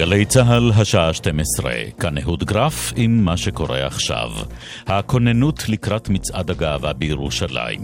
גלי צה"ל, השעה 12, כאן אהוד גרף עם מה שקורה עכשיו. הכוננות לקראת מצעד הגאווה בירושלים.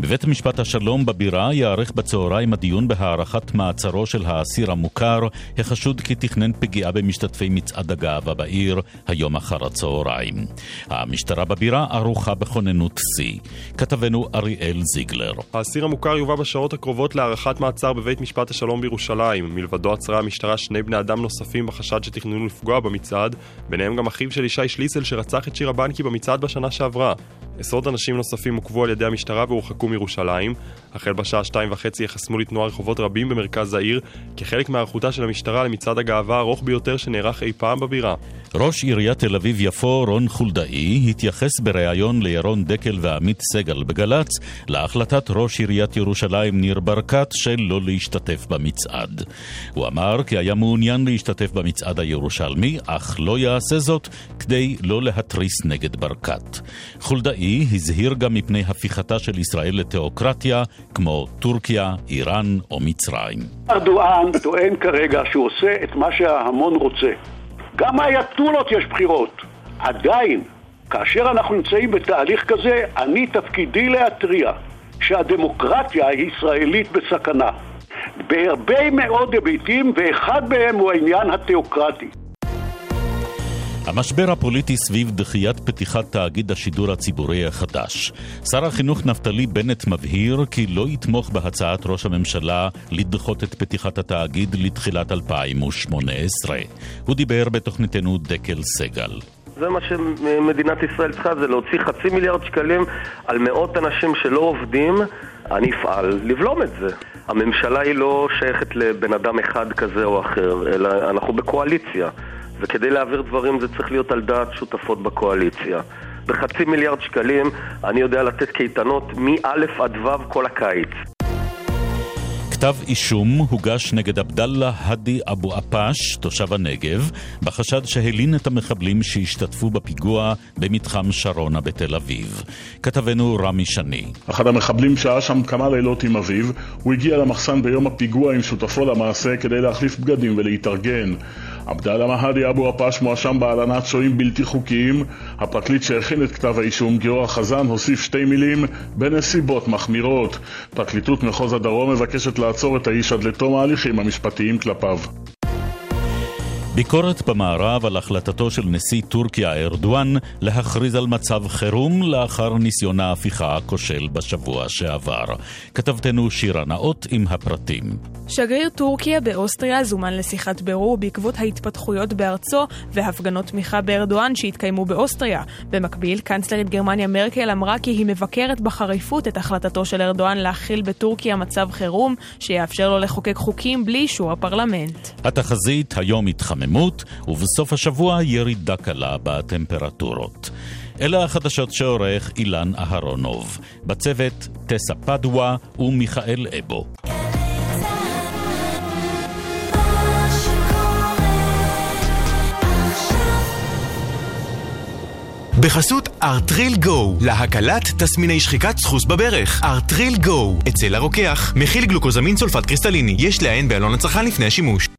בבית משפט השלום בבירה ייערך בצהריים הדיון בהארכת מעצרו של האסיר המוכר, החשוד כי תכנן פגיעה במשתתפי מצעד הגאווה בעיר, היום אחר הצהריים. המשטרה בבירה ערוכה בכוננות שיא. כתבנו אריאל זיגלר. האסיר המוכר יובא בשעות הקרובות להארכת מעצר בבית משפט השלום בירושלים. מלבדו עצרה המשטרה שני בני אדם נוספים נוספים בחשד שתכננו לפגוע במצעד, ביניהם גם אחיו של ישי שליסל שרצח את שירה בנקי במצעד בשנה שעברה. עשרות אנשים נוספים עוכבו על ידי המשטרה והורחקו מירושלים. החל בשעה שתיים וחצי יחסמו לתנועה רחובות רבים במרכז העיר, כחלק מהיערכותה של המשטרה למצעד הגאווה הארוך ביותר שנערך אי פעם בבירה. ראש עיריית תל אביב-יפו, רון חולדאי, התייחס בריאיון לירון דקל ועמית סגל בגל"צ להחלטת ראש עיריית ירושלים ניר ברקת שלא להשתתף במצעד. הוא אמר כי היה מעוניין להשתתף במצעד הירושלמי, אך לא יעשה זאת כדי לא להתריס נגד ברקת. חולדאי הזהיר גם מפני הפיכתה של ישראל לתיאוקרטיה, כמו טורקיה, איראן או מצרים. ארדואן טוען כרגע שהוא עושה את מה שההמון רוצה. גם מהאייתולות יש בחירות. עדיין, כאשר אנחנו נמצאים בתהליך כזה, אני תפקידי להתריע שהדמוקרטיה הישראלית בסכנה. בהרבה מאוד היבטים, ואחד מהם הוא העניין התיאוקרטי. המשבר הפוליטי סביב דחיית פתיחת תאגיד השידור הציבורי החדש. שר החינוך נפתלי בנט מבהיר כי לא יתמוך בהצעת ראש הממשלה לדחות את פתיחת התאגיד לתחילת 2018. הוא דיבר בתוכניתנו דקל סגל. זה מה שמדינת ישראל צריכה, זה להוציא חצי מיליארד שקלים על מאות אנשים שלא עובדים. אני אפעל לבלום את זה. הממשלה היא לא שייכת לבן אדם אחד כזה או אחר, אלא אנחנו בקואליציה. וכדי להעביר דברים זה צריך להיות על דעת שותפות בקואליציה. בחצי מיליארד שקלים אני יודע לתת קייטנות מא' עד ו' כל הקיץ. כתב אישום הוגש נגד עבדאללה האדי אבו עפאש, תושב הנגב, בחשד שהלין את המחבלים שהשתתפו בפיגוע במתחם שרונה בתל אביב. כתבנו רמי שני. אחד המחבלים שהה שם כמה לילות עם אביו, הוא הגיע למחסן ביום הפיגוע עם שותפו למעשה כדי להחליף בגדים ולהתארגן. עבדאללה מהדי אבו עפאש מואשם בהלנת שוהים בלתי חוקיים. הפרקליט שהכין את כתב האישום, גיורא חזן, הוסיף שתי מילים בנסיבות מחמירות. פרקליטות מחוז הדרום מבקשת לעצור את האיש עד לתום ההליכים המשפטיים כלפיו. ביקורת במערב על החלטתו של נשיא טורקיה ארדואן להכריז על מצב חירום לאחר ניסיון ההפיכה הכושל בשבוע שעבר. כתבתנו שירה נאות עם הפרטים. שגריר טורקיה באוסטריה זומן לשיחת בירור בעקבות ההתפתחויות בארצו והפגנות תמיכה בארדואן שהתקיימו באוסטריה. במקביל, קנצלרית גרמניה מרקל אמרה כי היא מבקרת בחריפות את החלטתו של ארדואן להכיל בטורקיה מצב חירום שיאפשר לו לחוקק חוקים בלי אישור הפרלמנט. התחזית היום התחממה. התחממות, ובסוף השבוע ירידה קלה בטמפרטורות. אלה החדשות שעורך אילן אהרונוב. בצוות טסה פדווה ומיכאל אבו. בחסות ארטריל גו, להקלת תסמיני שחיקת סחוס בברך. ארטריל גו, אצל הרוקח, מכיל גלוקוזמין סולפט קריסטליני, יש לעיין בעלון הצרכן לפני השימוש.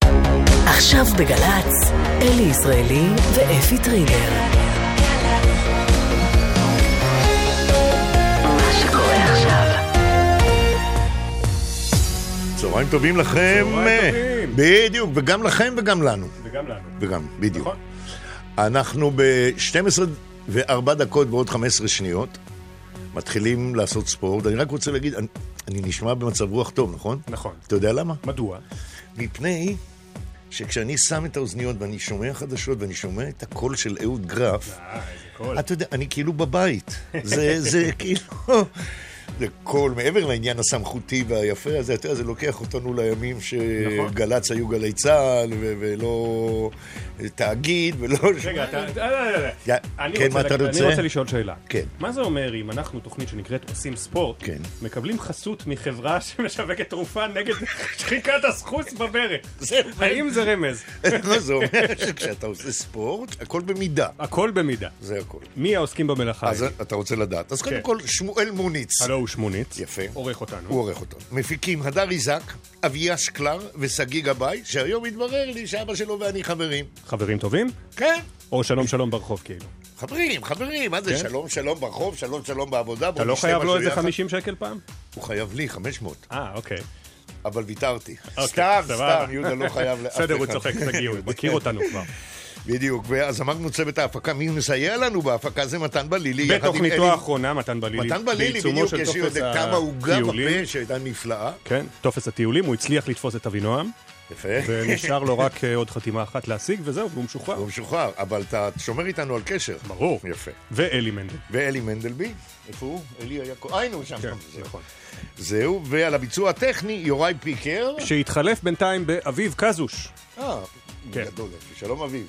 עכשיו בגל"צ, אלי ישראלי ואפי טריגר. צהריים טובים לכם. צהריים טובים. בדיוק, וגם לכם וגם לנו. וגם לנו. וגם, בדיוק. נכון. אנחנו ב-12 ו-4 דקות ועוד 15 שניות. מתחילים לעשות ספורט. אני רק רוצה להגיד, אני, אני נשמע במצב רוח טוב, נכון? נכון. אתה יודע למה? מדוע? מפני שכשאני שם את האוזניות ואני שומע חדשות ואני שומע את הקול של אהוד גרף, אה, אתה יודע, אני כאילו בבית. זה, זה כאילו... קול, מעבר לעניין הסמכותי והיפה הזה, אתה יודע, זה לוקח אותנו לימים שגל"צ היו גלי צה"ל, ולא תאגיד, ולא... רגע, אתה... כן, מה אתה רוצה? אני רוצה לשאול שאלה. כן. מה זה אומר אם אנחנו תוכנית שנקראת עושים ספורט, כן. מקבלים חסות מחברה שמשווקת תרופה נגד שחיקת הסחוס בברך? האם זה רמז? זה אומר שכשאתה עושה ספורט, הכל במידה. הכל במידה. זה הכל. מי העוסקים במלאכה? אז אתה רוצה לדעת. אז קודם כל, שמואל מוניץ. הלו שמוניץ. יפה. עורך אותנו. הוא עורך אותנו. מפיקים הדר איזק, אביה שקלר ושגיא גבאי, שהיום התברר לי שאבא שלו ואני חברים. חברים טובים? כן. או שלום שלום ברחוב כאילו. חברים, חברים, מה זה כן? שלום שלום ברחוב, שלום שלום בעבודה. אתה לא חייב לו איזה יחד. 50 שקל פעם? הוא חייב לי 500, אה, אוקיי. אבל ויתרתי. אוקיי, סתם. סתם, יהודה לא חייב לאף אחד. בסדר, הוא צוחק, תגיעו, הוא מכיר אותנו כבר. בדיוק, ואז אמרנו צוות ההפקה, מי מסייע לנו בהפקה זה מתן בלילי. בתוכניתו האחרונה, מתן בלילי. מתן בלילי, בדיוק, יש לי עוד כמה עוגה. בפה שהייתה נפלאה. כן, טופס הטיולים, הוא הצליח לתפוס את אבינועם, יפה. ונשאר לו רק אה, עוד חתימה אחת להשיג, וזהו, והוא משוחרר. הוא משוחרר, אבל אתה שומר איתנו על קשר. ברור. יפה. ואלי מנדל. ואלי מנדלבי, איפה הוא? אלי היה... אה, הנה הוא שם. כן, זהו. נכון. זהו, ועל הביצוע הטכני, יוראי פיקר. שהתחלף בינתיים באביב קזוש. אה, כן. גדול. שלום אביב.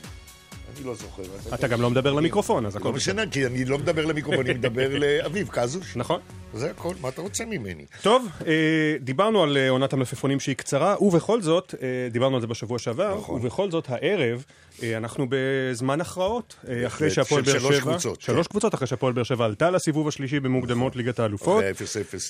אני לא זוכר. אתה גם לא מדבר למיקרופון, אז הכל לא בסדר. משנה, כי אני לא מדבר למיקרופון, אני מדבר לאביב קזוש. נכון. זה הכל, מה אתה רוצה ממני? טוב, אה, דיברנו על אה, עונת המלפפונים שהיא קצרה, ובכל זאת, אה, דיברנו על זה בשבוע שעבר, נכון. ובכל זאת הערב אנחנו בזמן הכרעות, אחרי שהפועל באר שלוש שבע, קבוצות, שלוש כן. קבוצות, אחרי שהפועל באר שבע עלתה לסיבוב השלישי במוקדמות ליגת האלופות.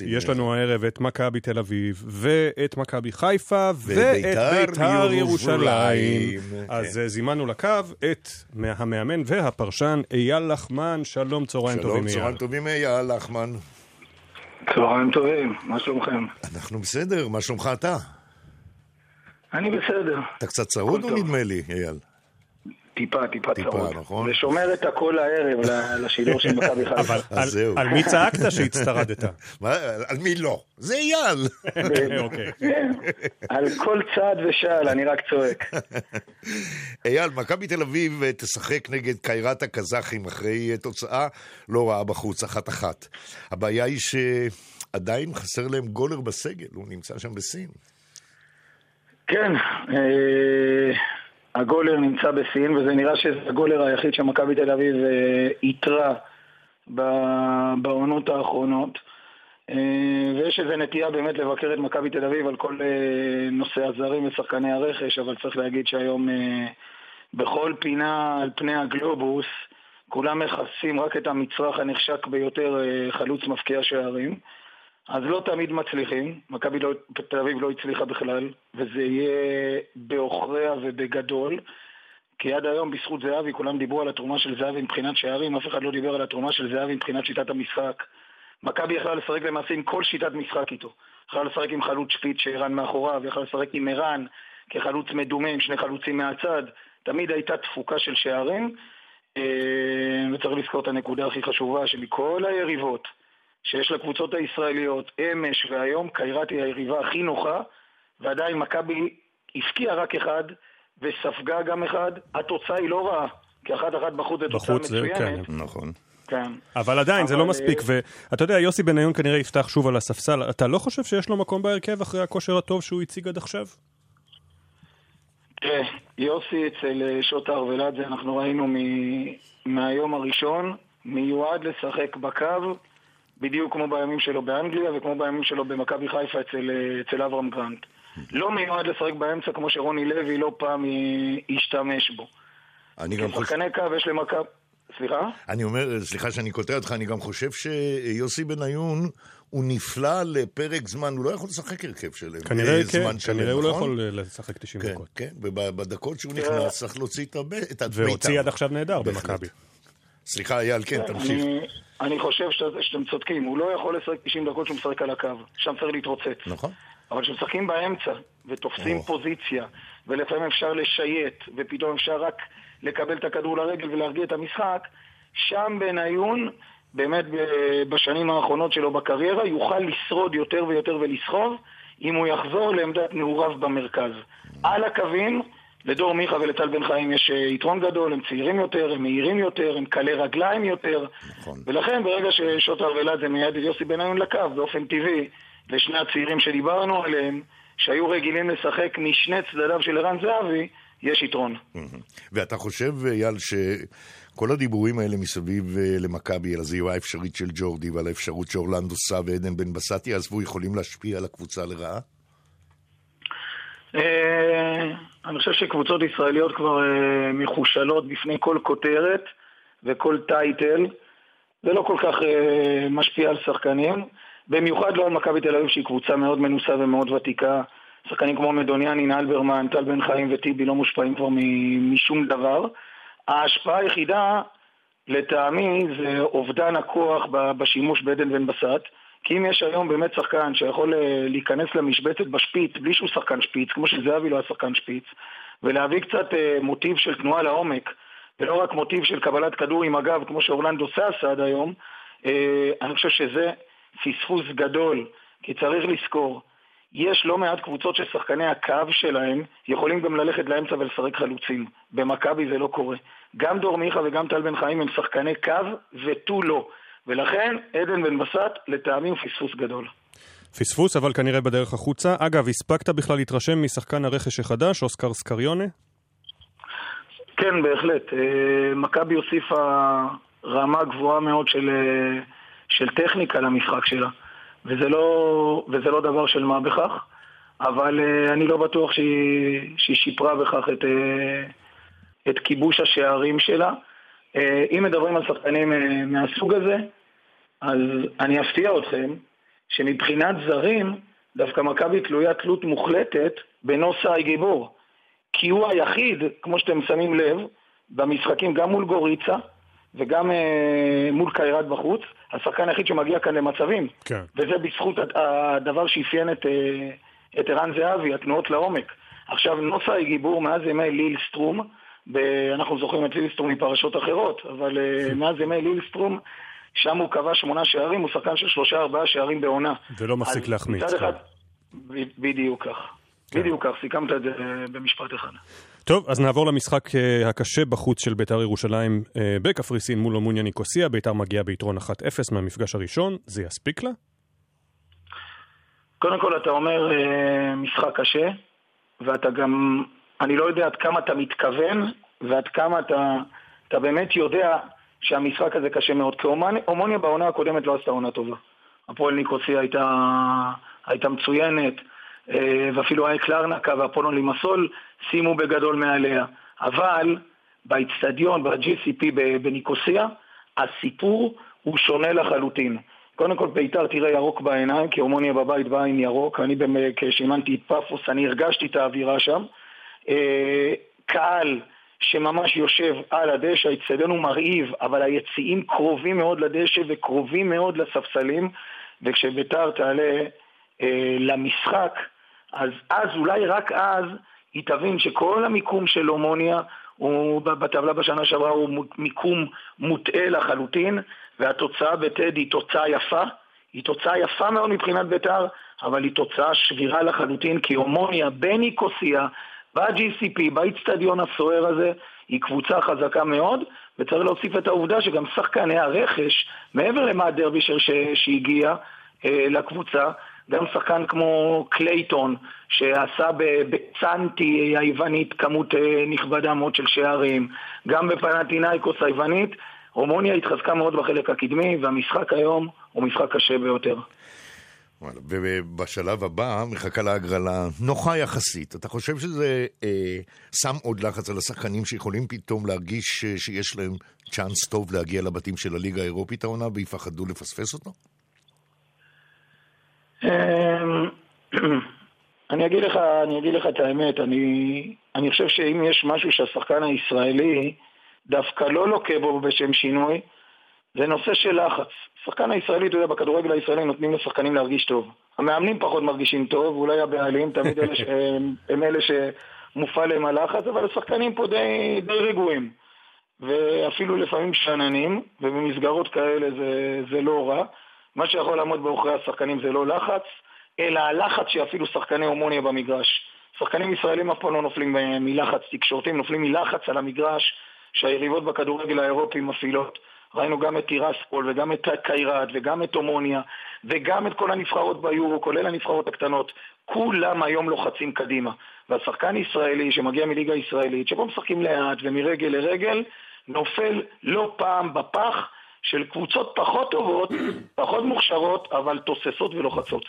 יש לנו הערב את מכבי תל אביב, ואת מכבי חיפה, ואת ובית"ר בית"ר ירושלים. ירושלים. אז כן. זימנו לקו את המאמן והפרשן אייל לחמן, שלום, צהריים טובים שלום, אייל. צהריים טובים, אייל לחמן. צהריים טובים, מה שלומכם? אנחנו בסדר, מה שלומך אתה? אני בסדר. אתה קצת צרוד טוב. נדמה לי, אייל. טיפה, טיפה טיפה, צרוד. נכון. ושומר את הכל הערב לשידור של מכבי חיפה. אבל אז על- זהו. על מי צעקת שהצטרדת? על מי לא? זה אייל. אוקיי. כן, על כל צעד ושעל, אני רק צועק. אייל, מכבי תל אביב אה, תשחק נגד קיירת הקזחים אחרי אה, תוצאה לא רעה בחוץ, אחת-אחת. הבעיה היא שעדיין חסר להם גולר בסגל, הוא נמצא שם בסין. כן, אה, הגולר נמצא בסין, וזה נראה שזה הגולר היחיד שמכבי תל אביב אה, איתרה בעונות האחרונות. אה, ויש איזו נטייה באמת לבקר את מכבי תל אביב על כל אה, נושא הזרים ושחקני הרכש, אבל צריך להגיד שהיום בכל פינה על פני הגלובוס, כולם מכסים רק את המצרך הנחשק ביותר, חלוץ מפקיע שערים. אז לא תמיד מצליחים, מכבי לא, תל אביב לא הצליחה בכלל, וזה יהיה בעוכריה ובגדול, כי עד היום בזכות זהבי כולם דיברו על התרומה של זהבי מבחינת שערים, אף אחד לא דיבר על התרומה של זהבי מבחינת שיטת המשחק. מכבי יכלה לשחק למעשה עם כל שיטת משחק איתו. יכלה לשחק עם חלוץ שפיץ שערן מאחוריו, יכלה לשחק עם ערן כחלוץ מדומה עם שני חלוצים מהצד, תמיד הייתה תפוקה של שערים, אה, וצריך לזכור את הנקודה הכי חשובה, שמכל היריבות שיש לקבוצות הישראליות, אמש והיום, קיירת היא היריבה הכי נוחה, ועדיין מכבי הפקיעה רק אחד וספגה גם אחד, התוצאה היא לא רעה, כי אחת אחת בחוץ זה תוצאה בחוץ זה, מצוינת. כן. נכון. כן. אבל עדיין, זה אבל, לא מספיק, אה, ואתה יודע, יוסי בניון כנראה יפתח שוב על הספסל. אתה לא חושב שיש לו מקום בהרכב אחרי הכושר הטוב שהוא הציג עד עכשיו? תראה, יוסי אצל אה, שוטר ולאדזה, אנחנו ראינו מ- מהיום הראשון, מיועד לשחק בקו, בדיוק כמו בימים שלו באנגליה וכמו בימים שלו במכבי חיפה אצל, אה, אצל אברהם גרנט. לא מיועד לשחק באמצע כמו שרוני לוי לא פעם אה, השתמש בו. אני גם חושב... שחקני קו יש למכבי... סליחה? אני אומר, סליחה שאני קוטע אותך, אני גם חושב שיוסי בניון הוא נפלא לפרק זמן, הוא לא יכול לשחק הרכב שלם. כנראה אה, כן, זמן שלם, כנראה הוא לא נכון? יכול אה, לשחק 90 כן, דקות. כן, ובדקות שהוא נכנס צריך להוציא את המיטב. והוציא עד עכשיו נהדר. במכבי. סליחה, אייל, כן, תמשיך. אני, חושב שאתם, צודקים, הוא לא יכול לשחק 90 דקות שהוא משחק על הקו, שם צריך להתרוצץ. נכון. אבל כשמשחקים באמצע ותופסים או. פוזיציה, ולפעמים אפשר לשייט, ופתאום אפשר רק לקבל את הכדור לרגל ולהרגיע את המשחק, שם בניון, באמת בשנים האחרונות שלו בקריירה, יוכל לשרוד יותר ויותר ולסחוב, אם הוא יחזור לעמדת נעוריו במרכז. על הקווים, לדור מיכה ולטל בן חיים יש אה, יתרון גדול, הם צעירים יותר, הם מהירים יותר, הם קלי רגליים יותר, נכון. ולכן ברגע ששוטר ולאדזה מייעד את יוסי בניון לקו, באופן טבעי, לשני הצעירים שדיברנו עליהם, שהיו רגילים לשחק משני צדדיו של ערן זהבי, יש יתרון. ואתה חושב, אייל, שכל הדיבורים האלה מסביב אה, למכבי, על הזירה האפשרית של ג'ורדי ועל האפשרות שאורלנדו סא ועדן בן בסט יעזבו, יכולים להשפיע על הקבוצה לרעה? אה, אני חושב שקבוצות ישראליות כבר אה, מחושלות בפני כל כותרת וכל טייטל. זה לא כל כך אה, משפיע על שחקנים. במיוחד לא על מכבי תל אביב שהיא קבוצה מאוד מנוסה ומאוד ותיקה. שחקנים כמו מדוניאני, אלברמן, טל בן חיים וטיבי לא מושפעים כבר משום דבר. ההשפעה היחידה, לטעמי, זה אובדן הכוח בשימוש בעדן בן בסט. כי אם יש היום באמת שחקן שיכול אה, להיכנס למשבצת בשפיץ, בלי שהוא שחקן שפיץ, כמו שזהבי לא היה שחקן שפיץ, ולהביא קצת אה, מוטיב של תנועה לעומק, ולא רק מוטיב של קבלת כדור עם הגב, כמו שאורלנדו סאסה עד היום, אה, אני חושב שזה פספוס גדול, כי צריך לזכור, יש לא מעט קבוצות ששחקני הקו שלהם יכולים גם ללכת לאמצע ולשחק חלוצים. במכבי זה לא קורה. גם דור מיכה וגם טל בן חיים הם שחקני קו ותו לא. ולכן עדן בן בסט לטעמי הוא פספוס גדול. פספוס, אבל כנראה בדרך החוצה. אגב, הספקת בכלל להתרשם משחקן הרכש החדש, אוסקר סקריונה? כן, בהחלט. אה, מכבי הוסיפה רמה גבוהה מאוד של, אה, של טכניקה למשחק שלה, וזה לא, וזה לא דבר של מה בכך, אבל אה, אני לא בטוח שהיא, שהיא שיפרה בכך את, את כיבוש השערים שלה. אה, אם מדברים על שחקנים אה, מהסוג הזה, אז אני אפתיע אתכם שמבחינת זרים, דווקא מכבי תלויה תלות מוחלטת בנוסה גיבור. כי הוא היחיד, כמו שאתם שמים לב, במשחקים גם מול גוריצה וגם אה, מול קיירת בחוץ, השחקן היחיד שמגיע כאן למצבים. כן. וזה בזכות הדבר שאפיין את, אה, את ערן זהבי, התנועות לעומק. עכשיו, נוסה גיבור מאז ימי ליל סטרום, אנחנו זוכרים את לילסטרום מפרשות אחרות, אבל אה, מאז ימי לילסטרום, שם הוא קבע שמונה שערים, הוא שחקן של שלושה ארבעה שערים בעונה. ולא מפסיק להחמיץ. מצד אחד, בדיוק כך. כן. בדיוק כך, סיכמת את זה במשפט אחד. טוב, אז נעבור למשחק אה, הקשה בחוץ של בית"ר ירושלים אה, בקפריסין מול אומוניה ניקוסיה. בית"ר מגיעה ביתרון 1-0 מהמפגש הראשון, זה יספיק לה? קודם כל אתה אומר משחק קשה, ואתה גם אני לא יודע עד כמה אתה מתכוון ועד כמה אתה, אתה באמת יודע שהמשחק הזה קשה מאוד. כי אומוניה בעונה הקודמת לא עשתה עונה טובה. הפועל ניקוסיה הייתה, הייתה מצוינת, אה, ואפילו היה קלרנקה והפועל לימסול סיימו בגדול מעליה. אבל באיצטדיון, ב-GCP בניקוסיה, הסיפור הוא שונה לחלוטין. קודם כל בית"ר תראה ירוק בעיניים, כי הומוניה בבית באה עם ירוק. אני, כשאימנתי את פאפוס, אני הרגשתי את האווירה שם. אה, קהל שממש יושב על הדשא, האצטדיון הוא מרהיב, אבל היציעים קרובים מאוד לדשא וקרובים מאוד לספסלים, וכשביתר תעלה אה, למשחק, אז אז, אולי רק אז, היא תבין שכל המיקום של הומוניה הוא בטבלה בשנה שעברה הוא מיקום מוטעה לחלוטין, והתוצאה בטד היא תוצאה יפה. היא תוצאה יפה מאוד מבחינת ביתר, אבל היא תוצאה שבירה לחלוטין, כי הומוניה בניקוסיה ב-GCP, באיצטדיון הסוער הזה, היא קבוצה חזקה מאוד, וצריך להוסיף את העובדה שגם שחקני הרכש, מעבר למה דרבישר שהגיע אה, לקבוצה, גם שחקן כמו קלייטון, שעשה בצנטי היוונית כמות אה, נכבדה מאוד של שערים, גם בפנטינאיקוס היוונית, הומוניה התחזקה מאוד בחלק הקדמי, והמשחק היום הוא משחק קשה ביותר. ובשלב הבא מחכה לה הגרלה נוחה יחסית. אתה חושב שזה אה, שם עוד לחץ על השחקנים שיכולים פתאום להרגיש אה, שיש להם צ'אנס טוב להגיע לבתים של הליגה האירופית העונה ויפחדו לפספס אותו? אמ, אני אגיד לך, אני אגיד לך את האמת, אני, אני חושב שאם יש משהו שהשחקן הישראלי דווקא לא לוקה בו בשם שינוי, זה נושא של לחץ. שחקן הישראלי, אתה יודע, בכדורגל הישראלי נותנים לשחקנים להרגיש טוב. המאמנים פחות מרגישים טוב, אולי הבעלים תמיד אלה ש... הם אלה שמופעל להם הלחץ, אבל השחקנים פה די, די רגועים. ואפילו לפעמים שאננים, ובמסגרות כאלה זה, זה לא רע. מה שיכול לעמוד בעוכרי השחקנים זה לא לחץ, אלא הלחץ שאפילו שחקני הומוניה במגרש. שחקנים ישראלים אף פעם לא נופלים מלחץ תקשורתי, הם נופלים מלחץ על המגרש שהיריבות בכדורגל האירופי מפעילות. ראינו גם את טירספול וגם את קיירת וגם את הומוניה וגם את כל הנבחרות ביורו, כולל הנבחרות הקטנות. כולם היום לוחצים קדימה. והשחקן ישראלי שמגיע מליגה ישראלית, שבו משחקים לאט ומרגל לרגל, נופל לא פעם בפח של קבוצות פחות טובות, פחות מוכשרות, אבל תוססות ולוחצות.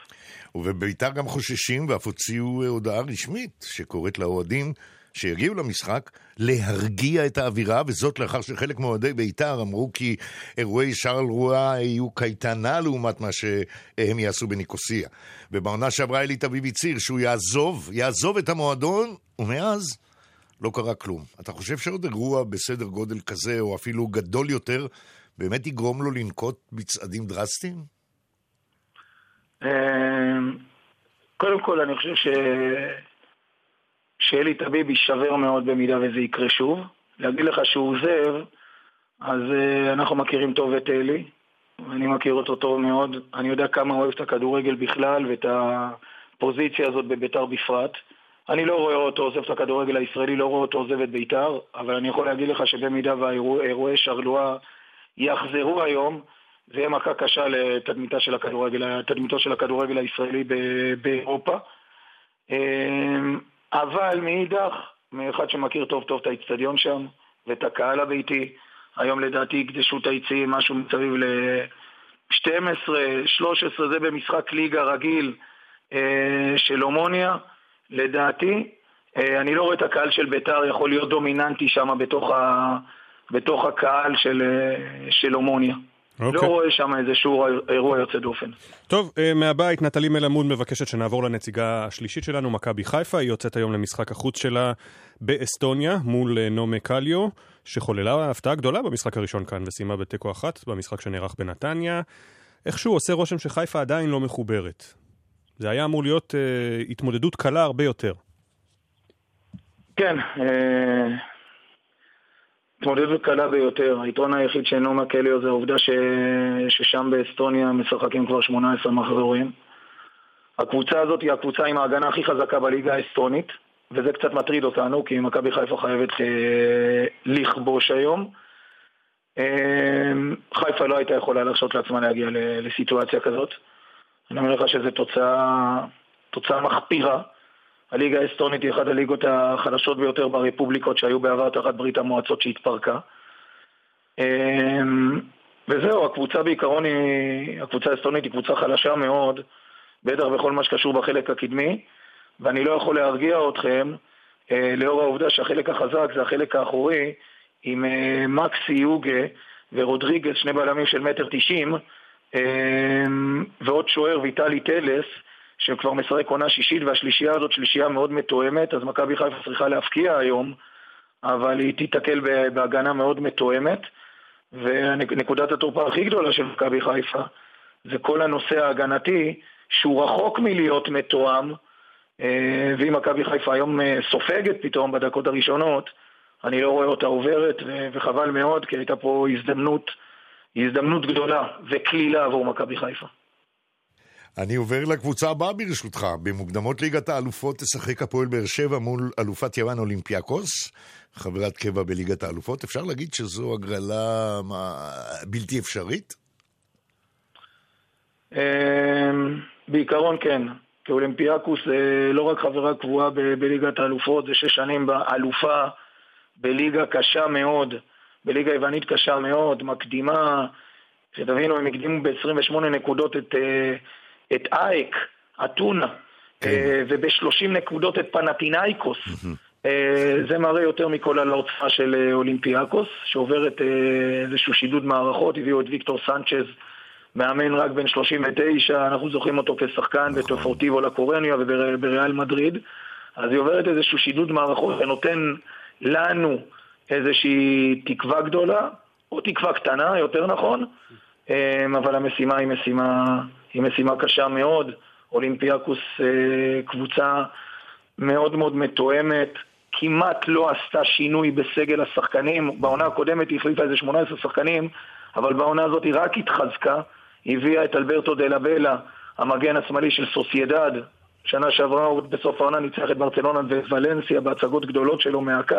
ובביתר גם חוששים ואף הוציאו הודעה רשמית שקוראת לאוהדים שיגיעו למשחק, להרגיע את האווירה, וזאת לאחר שחלק מאוהדי בית"ר אמרו כי אירועי שרל רואה יהיו קייטנה לעומת מה שהם יעשו בניקוסיה. ובעונה שעברה אלי תביב הצהיר שהוא יעזוב, יעזוב את המועדון, ומאז לא קרה כלום. אתה חושב שעוד אירוע בסדר גודל כזה, או אפילו גדול יותר, באמת יגרום לו לנקוט בצעדים דרסטיים? אמ, קודם כל, אני חושב ש... שאלי טביב יישבר מאוד במידה וזה יקרה שוב. להגיד לך שהוא עוזב, אז uh, אנחנו מכירים טוב את אלי, ואני מכיר אותו טוב מאוד. אני יודע כמה הוא אוהב את הכדורגל בכלל ואת הפוזיציה הזאת בביתר בפרט. אני לא רואה אותו עוזב את הכדורגל הישראלי, לא רואה אותו עוזב את ביתר, אבל אני יכול להגיד לך שבמידה והאירועי שרלואה יחזרו היום, זה יהיה מכה קשה לתדמיתו של של הכדורגל הישראלי באירופה. אבל מאידך, מאחד שמכיר טוב טוב את האיצטדיון שם ואת הקהל הביתי, היום לדעתי יקדשו את היציעים משהו מסביב ל-12, 13, זה במשחק ליגה רגיל אה, של הומוניה. לדעתי, אה, אני לא רואה את הקהל של ביתר יכול להיות דומיננטי שם בתוך, ה, בתוך הקהל של, אה, של הומוניה. לא אוקיי. רואה שם איזשהו אירוע יוצא דופן. טוב, אה, מהבית נטלי מלמוד מבקשת שנעבור לנציגה השלישית שלנו, מכבי חיפה. היא יוצאת היום למשחק החוץ שלה באסטוניה מול נומה קליו, שחוללה הפתעה גדולה במשחק הראשון כאן וסיימה בתיקו אחת במשחק שנערך בנתניה. איכשהו עושה רושם שחיפה עדיין לא מחוברת. זה היה אמור להיות אה, התמודדות קלה הרבה יותר. כן, אה, התמודדות קלה ביותר. היתרון היחיד שאינו מקליו זה העובדה ש... ששם באסטוניה משחקים כבר 18 מחזורים. הקבוצה הזאת היא הקבוצה עם ההגנה הכי חזקה בליגה האסטונית, וזה קצת מטריד אותנו, כי מכבי חיפה חייבת אה, לכבוש היום. אה, חיפה לא הייתה יכולה להרשות לעצמה להגיע לסיטואציה כזאת. אני אומר לך שזו תוצאה, תוצאה מחפירה. הליגה האסטונית היא אחת הליגות החלשות ביותר ברפובליקות שהיו בעבר תחת ברית המועצות שהתפרקה. אמ, וזהו, הקבוצה בעיקרון היא, הקבוצה האסטונית היא קבוצה חלשה מאוד, בטח בכל מה שקשור בחלק הקדמי, ואני לא יכול להרגיע אתכם אה, לאור העובדה שהחלק החזק זה החלק האחורי עם אה, מקסי יוגה ורודריגז, שני בלמים של מטר תשעים, אמ, ועוד שוער ויטלי טלס, שכבר משחק עונה שישית, והשלישייה הזאת שלישייה מאוד מתואמת, אז מכבי חיפה צריכה להפקיע היום, אבל היא תיתקל בהגנה מאוד מתואמת, ונקודת התורפה הכי גדולה של מכבי חיפה זה כל הנושא ההגנתי, שהוא רחוק מלהיות מתואם, אה, ואם מכבי חיפה היום אה, סופגת פתאום בדקות הראשונות, אני לא רואה אותה עוברת, וחבל מאוד, כי הייתה פה הזדמנות הזדמנות גדולה וקלילה עבור מכבי חיפה. אני עובר לקבוצה הבאה ברשותך. במוקדמות ליגת האלופות תשחק הפועל באר שבע מול אלופת יוון אולימפיאקוס, חברת קבע בליגת האלופות. אפשר להגיד שזו הגרלה מה, בלתי אפשרית? אמ, בעיקרון כן. כי אולימפיאקוס זה לא רק חברה קבועה בליגת האלופות, זה שש שנים באלופה, בליגה קשה מאוד. בליגה היוונית קשה מאוד, מקדימה, שתבינו, הם הקדימו ב-28 נקודות את, אה, את אייק, אתונה, כן. אה, וב-30 נקודות את פנטינאיקוס. אה, זה מראה יותר מכל על העוצמה של אולימפיאקוס, שעוברת איזשהו שידוד מערכות, הביאו את ויקטור סנצ'ז, מאמן רק בן 39, אנחנו זוכרים אותו כשחקן נכון. בטופורטיבו לקורניה ובריאל מדריד, אז היא עוברת איזשהו שידוד מערכות ונותן לנו איזושהי תקווה גדולה, או תקווה קטנה, יותר נכון, אבל המשימה היא משימה, היא משימה קשה מאוד. אולימפיאקוס אה, קבוצה מאוד מאוד מתואמת, כמעט לא עשתה שינוי בסגל השחקנים. בעונה הקודמת היא החליפה איזה 18 שחקנים, אבל בעונה הזאת היא רק התחזקה. הביאה את אלברטו דה לבלה, המגן השמאלי של סוסיידד. שנה שעברה בסוף העונה ניצח את ברצלונה וולנסיה בהצגות גדולות שלו מהקו.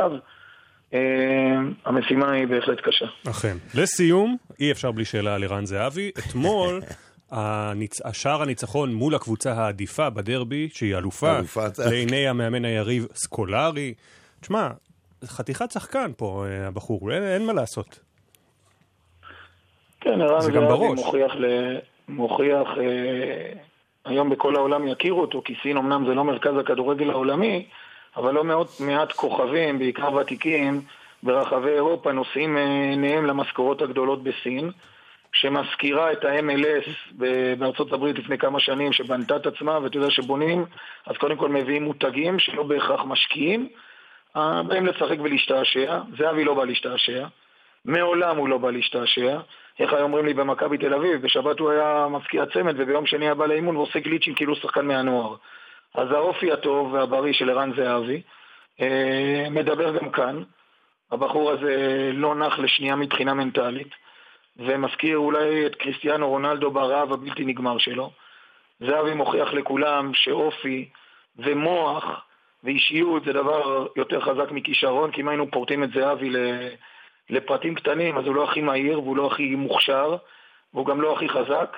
אה, המשימה היא בהחלט קשה. אכן. לסיום, אי אפשר בלי שאלה על ערן זהבי. אתמול... הניצ... השער הניצחון מול הקבוצה העדיפה בדרבי, שהיא אלופה, לעיני המאמן היריב סקולרי. תשמע, חתיכת שחקן פה, אה, הבחור, אין, אין מה לעשות. כן, ערן זהבי מוכיח, ל... מוכיח אה, היום בכל העולם יכירו אותו, כי סין אמנם זה לא מרכז הכדורגל העולמי, אבל לא מעט, מעט כוכבים, בעיקר ותיקים, ברחבי אירופה נושאים עיניהם למשכורות הגדולות בסין, שמזכירה את ה-MLS בארצות הברית לפני כמה שנים, שבנתה את עצמה, ואתה יודע שבונים, אז קודם כל מביאים מותגים שלא בהכרח משקיעים, אה, באים לשחק ולהשתעשע, זהבי לא בא להשתעשע, מעולם הוא לא בא להשתעשע, איך היו אומרים לי במכבי תל אביב, בשבת הוא היה מפקיע צמד וביום שני היה בא לאימון ועושה גליצ'ים כאילו שחקן מהנוער. אז האופי הטוב והבריא של ערן זהבי אה, מדבר גם כאן. הבחור הזה לא נח לשנייה מבחינה מנטלית, ומזכיר אולי את קריסטיאנו רונלדו ברעב הבלתי נגמר שלו. זהבי מוכיח לכולם שאופי ומוח ואישיות זה דבר יותר חזק מכישרון, כי אם היינו פורטים את זהבי לפרטים קטנים, אז הוא לא הכי מהיר והוא לא הכי מוכשר, והוא גם לא הכי חזק,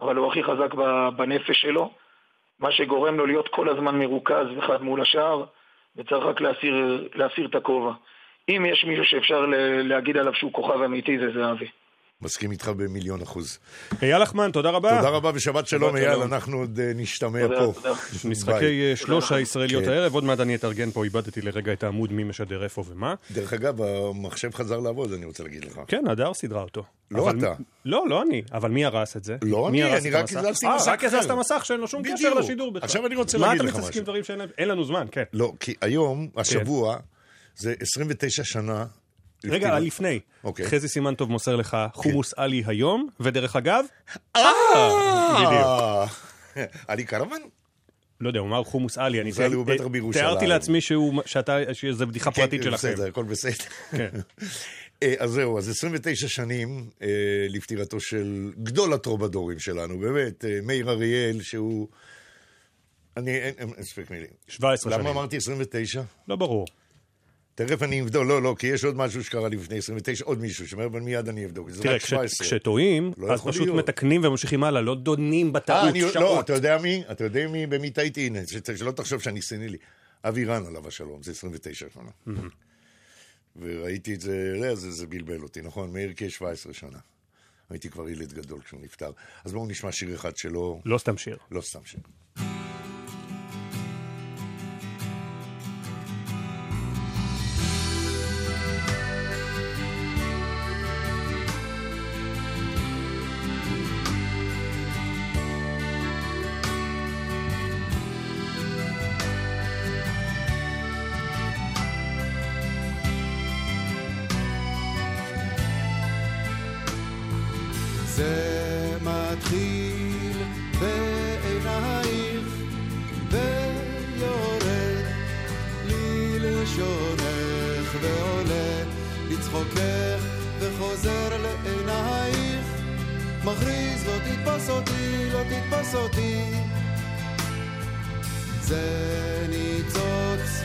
אבל הוא הכי חזק בנפש שלו, מה שגורם לו להיות כל הזמן מרוכז אחד מול השאר, וצריך רק להסיר, להסיר את הכובע. אם יש מישהו שאפשר להגיד עליו שהוא כוכב אמיתי, זה זהבי. מסכים איתך במיליון אחוז. אייל לחמן, תודה רבה. תודה רבה ושבת שלום, אייל, אנחנו עוד אה, נשתמע פה. משחקי שלוש הישראליות כן. הערב, עוד מעט אני אתארגן פה, איבדתי לרגע את העמוד מי משדר איפה ומה. דרך אגב, המחשב חזר לעבוד, אני רוצה להגיד לך. כן, הדר סידרה אותו. לא אתה. לא, לא אני, אבל מי הרס את זה? לא אני, אני רק הזזתי מסך אחר. אה, רק הזזת מסך שאין לו שום קשר לשידור בכלל. עכשיו אני רוצה להגיד לך משהו. מה אתה מתעסקים דברים שאין לנו זמן, כן. לא, כי היום, כן. השבוע, זה 29 שנה רגע, לפני. אוקיי. חזי סימן טוב מוסר לך חומוס כן. עלי היום, ודרך אגב... אה! אה עלי קרוון? לא יודע, הוא אמר חומוס עלי, אני הוא בטח בירושלים. תיארתי לעצמי שזו בדיחה כן, פרטית שלכם. בסדר, הכל בסדר. כן. אה, אז זהו, אז 29 שנים אה, לפטירתו של גדול הטרובדורים שלנו, באמת, מאיר אריאל, שהוא... אני, אין ספק מילים. 17 שנים. למה אמרתי 29? לא ברור. תכף אני אבדוק, לא, לא, כי יש עוד משהו שקרה לפני 29, עוד מישהו שאומר, אבל מיד אני אבדוק. תראה, כשטועים, לא אז פשוט להיות. מתקנים וממשיכים הלאה, לא דונים בטעות אני, לא, שעות. לא, אתה יודע מי? אתה יודע מי? במי טעיתי? הנה, שלא תחשוב שאני סנילי. אבי רן עליו השלום, זה 29 שנה. וראיתי את זה, לא, זה, זה בלבל אותי, נכון? מאיר קיי 17 שנה. הייתי כבר ילד גדול כשהוא נפטר. אז בואו נשמע שיר אחד שלו. לא סתם שיר. לא סתם שיר. תתפוס אותי, לא תתפוס אותי. זה ניצוץ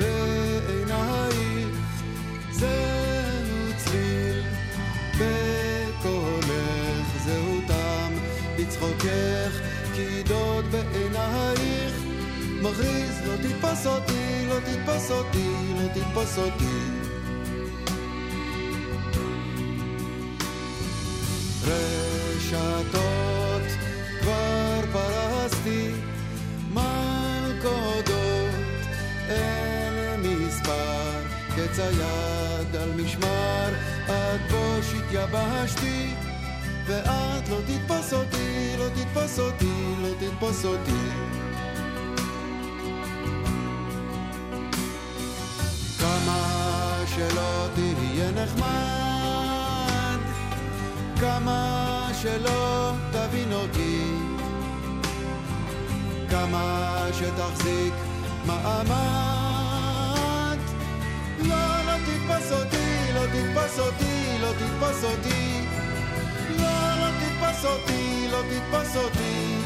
בעינייך, זהו צליל בקולך, זהו טעם בצחוקך, קידות בעינייך. מכריז, לא תתפוס אותי, לא תתפוס אותי, לא תתפוס אותי. סודי. כמה שלא תהיה נחמד, כמה שלא תבין אותי, כמה שתחזיק מעמד, לא, לא תתפס אותי, לא תתפס אותי, לא תתפס אותי, לא, לא תתפס אותי, לא תתפס אותי.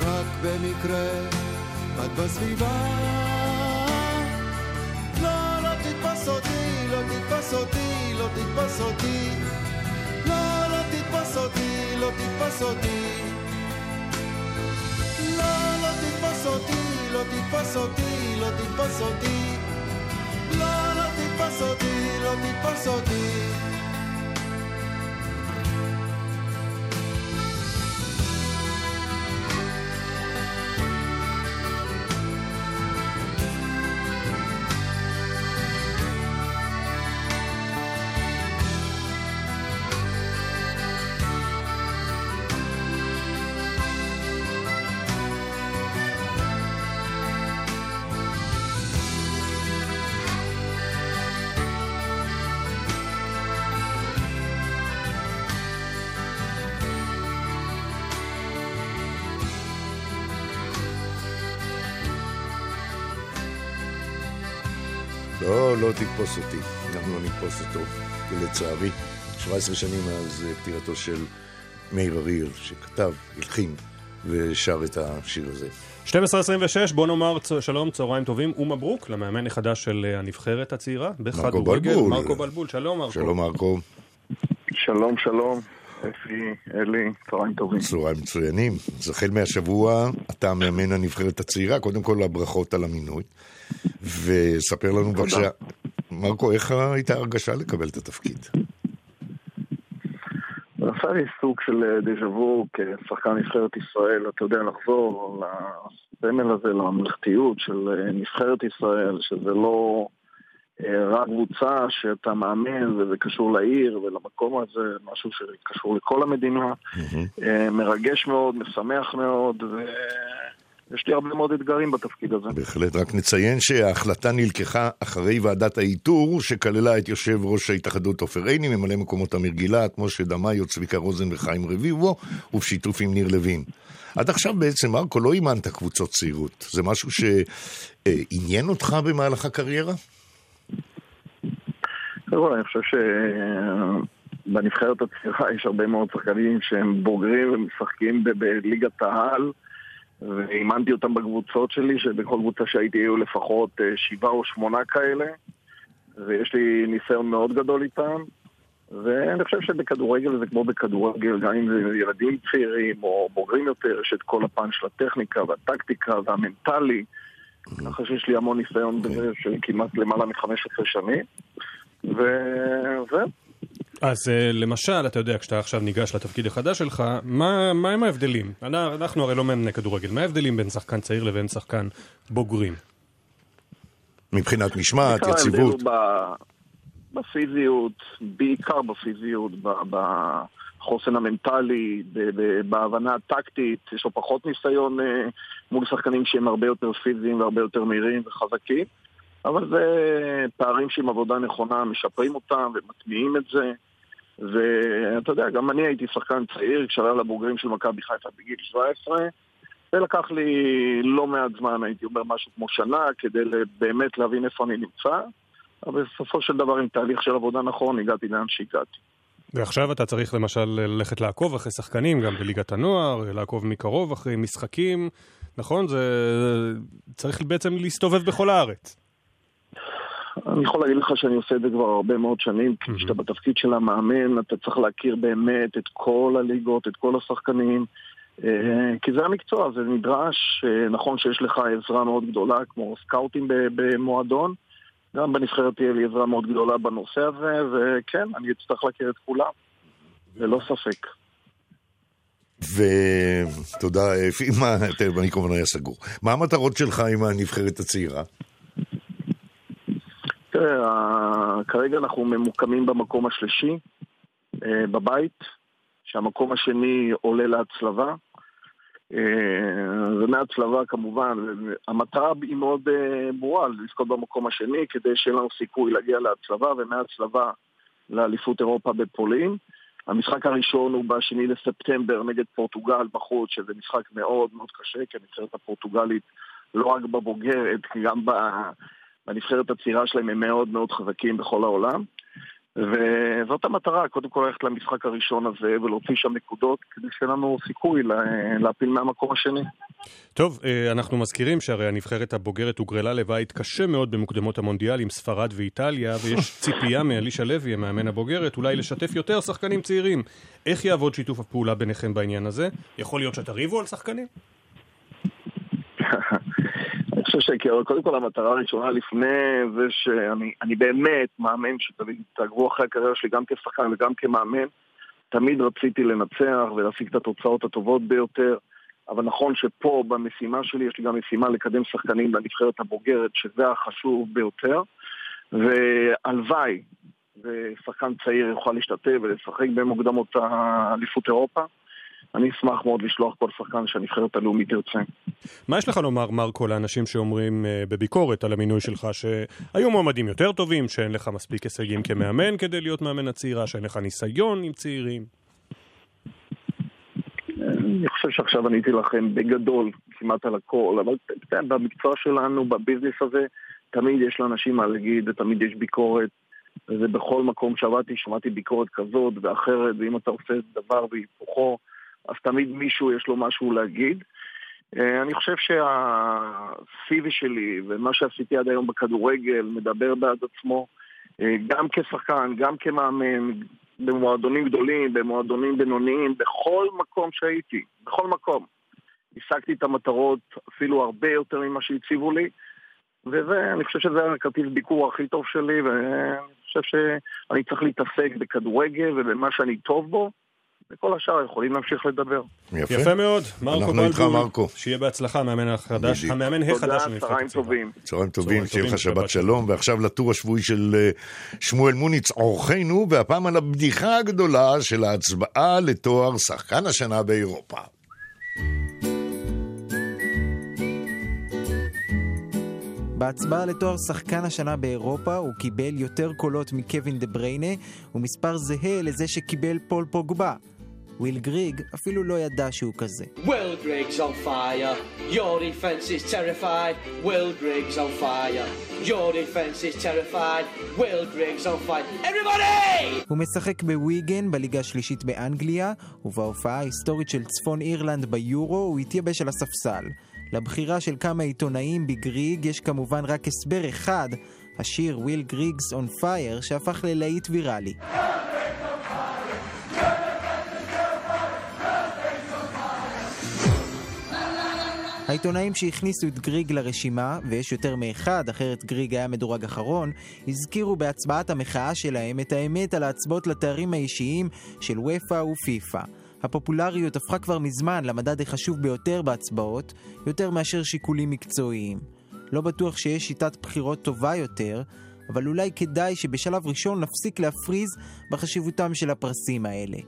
רק במקרה את בסביבה. לא, לא תתפס אותי, לא תתפס אותי, לא תתפס אותי. לא, לא תתפס אותי, לא תתפס אותי. לא, לא תתפס אותי, לא תתפס אותי, לא תתפס אותי. לא, לא תתפס אותי, לא תתפס אותי. תתפוס אותי. גם לא נתפוס אותו, ולצערי. 17 שנים מאז פטירתו של מאיר אריאל, שכתב, הלחין ושר את השיר הזה. 12.26, בוא נאמר שלום, צהריים טובים ומברוק למאמן החדש של אה, הנבחרת הצעירה בכדורגל, מרקו בלבול. שלום מרקו. שלום מרקו. שלום, שלום. אפי, אלי, צהריים טובים. צהריים מצוינים. אז החל מהשבוע אתה מאמן הנבחרת הצעירה, קודם כל הברכות על המינוי. וספר לנו בבקשה, מרקו, איך הייתה הרגשה לקבל את התפקיד? עשה לי סוג של אה, דז'ה וו כשחקן נבחרת ישראל, אתה יודע, לחזור לסמל הזה, לממלכתיות של אה, נבחרת ישראל, שזה לא אה, רק קבוצה שאתה מאמן וזה קשור לעיר ולמקום הזה, משהו שקשור לכל המדינה. Mm-hmm. מרגש מאוד, משמח מאוד, ו... יש לי הרבה מאוד אתגרים בתפקיד הזה. בהחלט, רק נציין שההחלטה נלקחה אחרי ועדת האיתור, שכללה את יושב ראש ההתאחדות עופר עיני, ממלא מקומות אמיר גילת, משה דמאיו, צביקה רוזן וחיים רביבו, ובשיתוף עם ניר לוין. עד עכשיו בעצם, מרקו, לא אימנת קבוצות צעירות. זה משהו שעניין אותך במהלך הקריירה? קודם אני חושב שבנבחרת הצעירה יש הרבה מאוד שחקנים שהם בוגרים ומשחקים בליגת העל. ואימנתי אותם בקבוצות שלי, שבכל קבוצה שהייתי היו לפחות אה, שבעה או שמונה כאלה, ויש לי ניסיון מאוד גדול איתם. ואני חושב שבכדורגל זה כמו בכדורגל, גם אם זה ילדים צעירים או בוגרים יותר, יש את כל הפן של הטכניקה והטקטיקה והמנטלי. ככה שיש לי המון ניסיון בזה של כמעט למעלה מ-15 שנים. וזהו. אז אה, למשל, אתה יודע, כשאתה עכשיו ניגש לתפקיד החדש שלך, מה, מה הם ההבדלים? אנחנו הרי לא מאמני כדורגל, מה ההבדלים בין שחקן צעיר לבין שחקן בוגרים? מבחינת משמעת, יציבות. בפיזיות, בעיקר בפיזיות, בחוסן המנטלי, בהבנה הטקטית, יש לו פחות ניסיון אה, מול שחקנים שהם הרבה יותר פיזיים והרבה יותר מהירים וחזקים, אבל זה פערים שעם עבודה נכונה משפרים אותם ומטמיעים את זה. ואתה יודע, גם אני הייתי שחקן צעיר כשעלה לבוגרים של מכבי חיפה בגיל 17 זה לקח לי לא מעט זמן, הייתי אומר משהו כמו שנה, כדי באמת להבין איפה אני נמצא אבל בסופו של דבר עם תהליך של עבודה נכון הגעתי לאן שהגעתי. ועכשיו אתה צריך למשל ללכת לעקוב אחרי שחקנים, גם בליגת הנוער, לעקוב מקרוב אחרי משחקים, נכון? זה צריך בעצם להסתובב בכל הארץ. אני יכול להגיד לך שאני עושה את זה כבר הרבה מאוד שנים, כי כשאתה בתפקיד של המאמן, אתה צריך להכיר באמת את כל הליגות, את כל השחקנים, אה, כי זה המקצוע, זה נדרש. אה, נכון שיש לך עזרה מאוד גדולה, כמו סקאוטים במועדון, גם בנבחרת תהיה לי עזרה מאוד גדולה בנושא הזה, וכן, אני אצטרך להכיר את כולם, ללא ספק. ותודה, אני כמובן היה סגור. מה המטרות שלך עם הנבחרת הצעירה? תראה, כרגע אנחנו ממוקמים במקום השלישי אה, בבית, שהמקום השני עולה להצלבה. אה, ומהצלבה כמובן, המטרה היא מאוד אה, ברורה, לזכות במקום השני כדי שיהיה לנו סיכוי להגיע להצלבה, ומהצלבה לאליפות אירופה בפולין. המשחק הראשון הוא בשני לספטמבר נגד פורטוגל בחוץ, שזה משחק מאוד מאוד קשה, כי הנבחרת הפורטוגלית לא רק בבוגרת, גם בנבחרת הצעירה שלהם הם מאוד מאוד חזקים בכל העולם. וזאת המטרה, קודם כל ללכת למשחק הראשון הזה ולהוציא שם נקודות כדי שיהיה לנו סיכוי להפיל מהמקום השני. טוב, אה, אנחנו מזכירים שהרי הנבחרת הבוגרת הוגרלה לבית קשה מאוד במוקדמות המונדיאל עם ספרד ואיטליה, ויש ציפייה מאלישע לוי, המאמן הבוגרת, אולי לשתף יותר שחקנים צעירים. איך יעבוד שיתוף הפעולה ביניכם בעניין הזה? יכול להיות שתריבו על שחקנים? חושב שקודם כל המטרה הראשונה לפני זה שאני באמת מאמין שתעברו אחרי הקריירה שלי גם כשחקן וגם כמאמן. תמיד רציתי לנצח ולהשיג את התוצאות הטובות ביותר. אבל נכון שפה במשימה שלי יש לי גם משימה לקדם שחקנים לנבחרת הבוגרת, שזה החשוב ביותר. והלוואי ושחקן צעיר יוכל להשתתף ולשחק במוקדמות האליפות אירופה. אני אשמח מאוד לשלוח כל שחקן שהנבחרת הלאומית תרצה. מה יש לך לומר, מרקו, לאנשים שאומרים uh, בביקורת על המינוי שלך שהיו מועמדים יותר טובים, שאין לך מספיק הישגים כמאמן כדי להיות מאמן הצעירה, שאין לך ניסיון עם צעירים? אני חושב שעכשיו עניתי לכם בגדול כמעט על הכל, אבל כן, במקצוע שלנו, בביזנס הזה, תמיד יש לאנשים מה להגיד, ותמיד יש ביקורת. וזה בכל מקום שעבדתי, שמעתי ביקורת כזאת ואחרת, ואם אתה עושה דבר והיפוכו, אז תמיד מישהו יש לו משהו להגיד. אה, אני חושב שהסיבי שלי ומה שעשיתי עד היום בכדורגל מדבר בעד עצמו, אה, גם כשחקן, גם כמאמן, במועדונים גדולים, במועדונים בינוניים, בכל מקום שהייתי, בכל מקום. השגתי את המטרות אפילו הרבה יותר ממה שהציבו לי, וזה, אני חושב שזה הכרטיס ביקור הכי טוב שלי, ואני חושב שאני צריך להתעסק בכדורגל ובמה שאני טוב בו, וכל השאר יכולים להמשיך לדבר. יפה, יפה מאוד. מרקו אנחנו איתך, מרקו. שיהיה בהצלחה, המאמן החדש, המאמן החדש של תודה, צהריים טובים. צהריים טובים, שיהיה לך שבת שלום. ועכשיו לטור השבועי של אה, שמואל מוניץ, אורחנו, והפעם על הבדיחה הגדולה של ההצבעה לתואר שחקן השנה באירופה. בהצבעה לתואר שחקן השנה באירופה הוא קיבל יותר קולות מקווין דה בריינה ומספר זהה לזה שקיבל פול פוגבה. וויל גריג אפילו לא ידע שהוא כזה. Will Grigg's on fire, your defense is terrified, Will Grigg's on fire, your defense is terrified, Will Grigg's on fire, everybody! הוא משחק בוויגן בליגה השלישית באנגליה, ובהופעה ההיסטורית של צפון אירלנד ביורו הוא התייבש על הספסל. לבחירה של כמה עיתונאים בגריג יש כמובן רק הסבר אחד, השיר "Will Griggs on Fire" שהפך ללהיט ויראלי. העיתונאים שהכניסו את גריג לרשימה, ויש יותר מאחד, אחרת גריג היה מדורג אחרון, הזכירו בהצבעת המחאה שלהם את האמת על ההצבעות לתארים האישיים של ופא ופיפא. הפופולריות הפכה כבר מזמן למדד החשוב ביותר בהצבעות, יותר מאשר שיקולים מקצועיים. לא בטוח שיש שיטת בחירות טובה יותר, אבל אולי כדאי שבשלב ראשון נפסיק להפריז בחשיבותם של הפרסים האלה.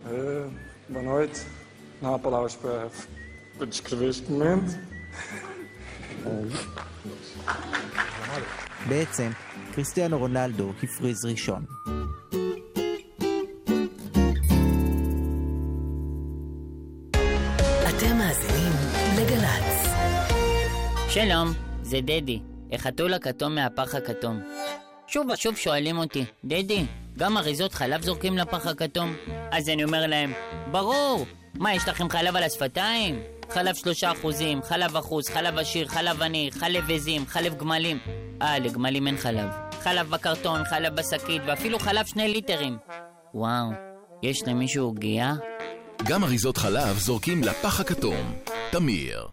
בעצם, קריסטיאנו רונלדו הפריז ראשון. שלום, זה דדי, החתול הכתום מהפח הכתום. שוב ושוב שואלים אותי, דדי, גם אריזות חלב זורקים לפח הכתום? אז אני אומר להם, ברור! מה, יש לכם חלב על השפתיים? חלב שלושה אחוזים, חלב אחוז, חלב עשיר, חלב עני, חלב עזים, חלב גמלים. אה, לגמלים אין חלב. חלב בקרטון, חלב בשקית, ואפילו חלב שני ליטרים. וואו, יש למישהו עוגיה? גם אריזות חלב זורקים לפח הכתום. תמיר.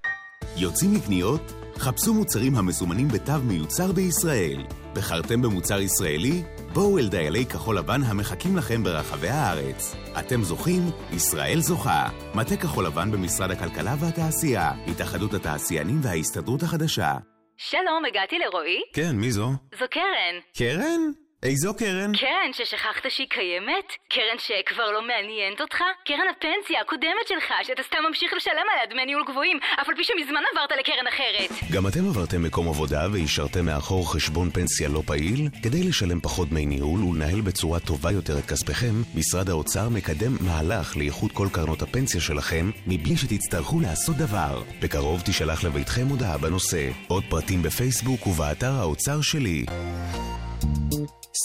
יוצאים לקניות? חפשו מוצרים המסומנים בתו מיוצר בישראל. בחרתם במוצר ישראלי? בואו אל דיילי כחול לבן המחכים לכם ברחבי הארץ. אתם זוכים, ישראל זוכה. מטה כחול לבן במשרד הכלכלה והתעשייה, התאחדות התעשיינים וההסתדרות החדשה. שלום, הגעתי לרועי? כן, מי זו? זו קרן. קרן? איזו קרן? קרן ששכחת שהיא קיימת? קרן שכבר לא מעניינת אותך? קרן הפנסיה הקודמת שלך, שאתה סתם ממשיך לשלם עליה דמי ניהול גבוהים, אף על פי שמזמן עברת לקרן אחרת. גם אתם עברתם מקום עבודה והשארתם מאחור חשבון פנסיה לא פעיל? כדי לשלם פחות דמי ניהול ולנהל בצורה טובה יותר את כספיכם, משרד האוצר מקדם מהלך לאיחוד כל קרנות הפנסיה שלכם, מבלי שתצטרכו לעשות דבר. בקרוב תישלח לביתכם הודעה בנושא. עוד פרטים בפייסבוק ובאתר האוצר שלי.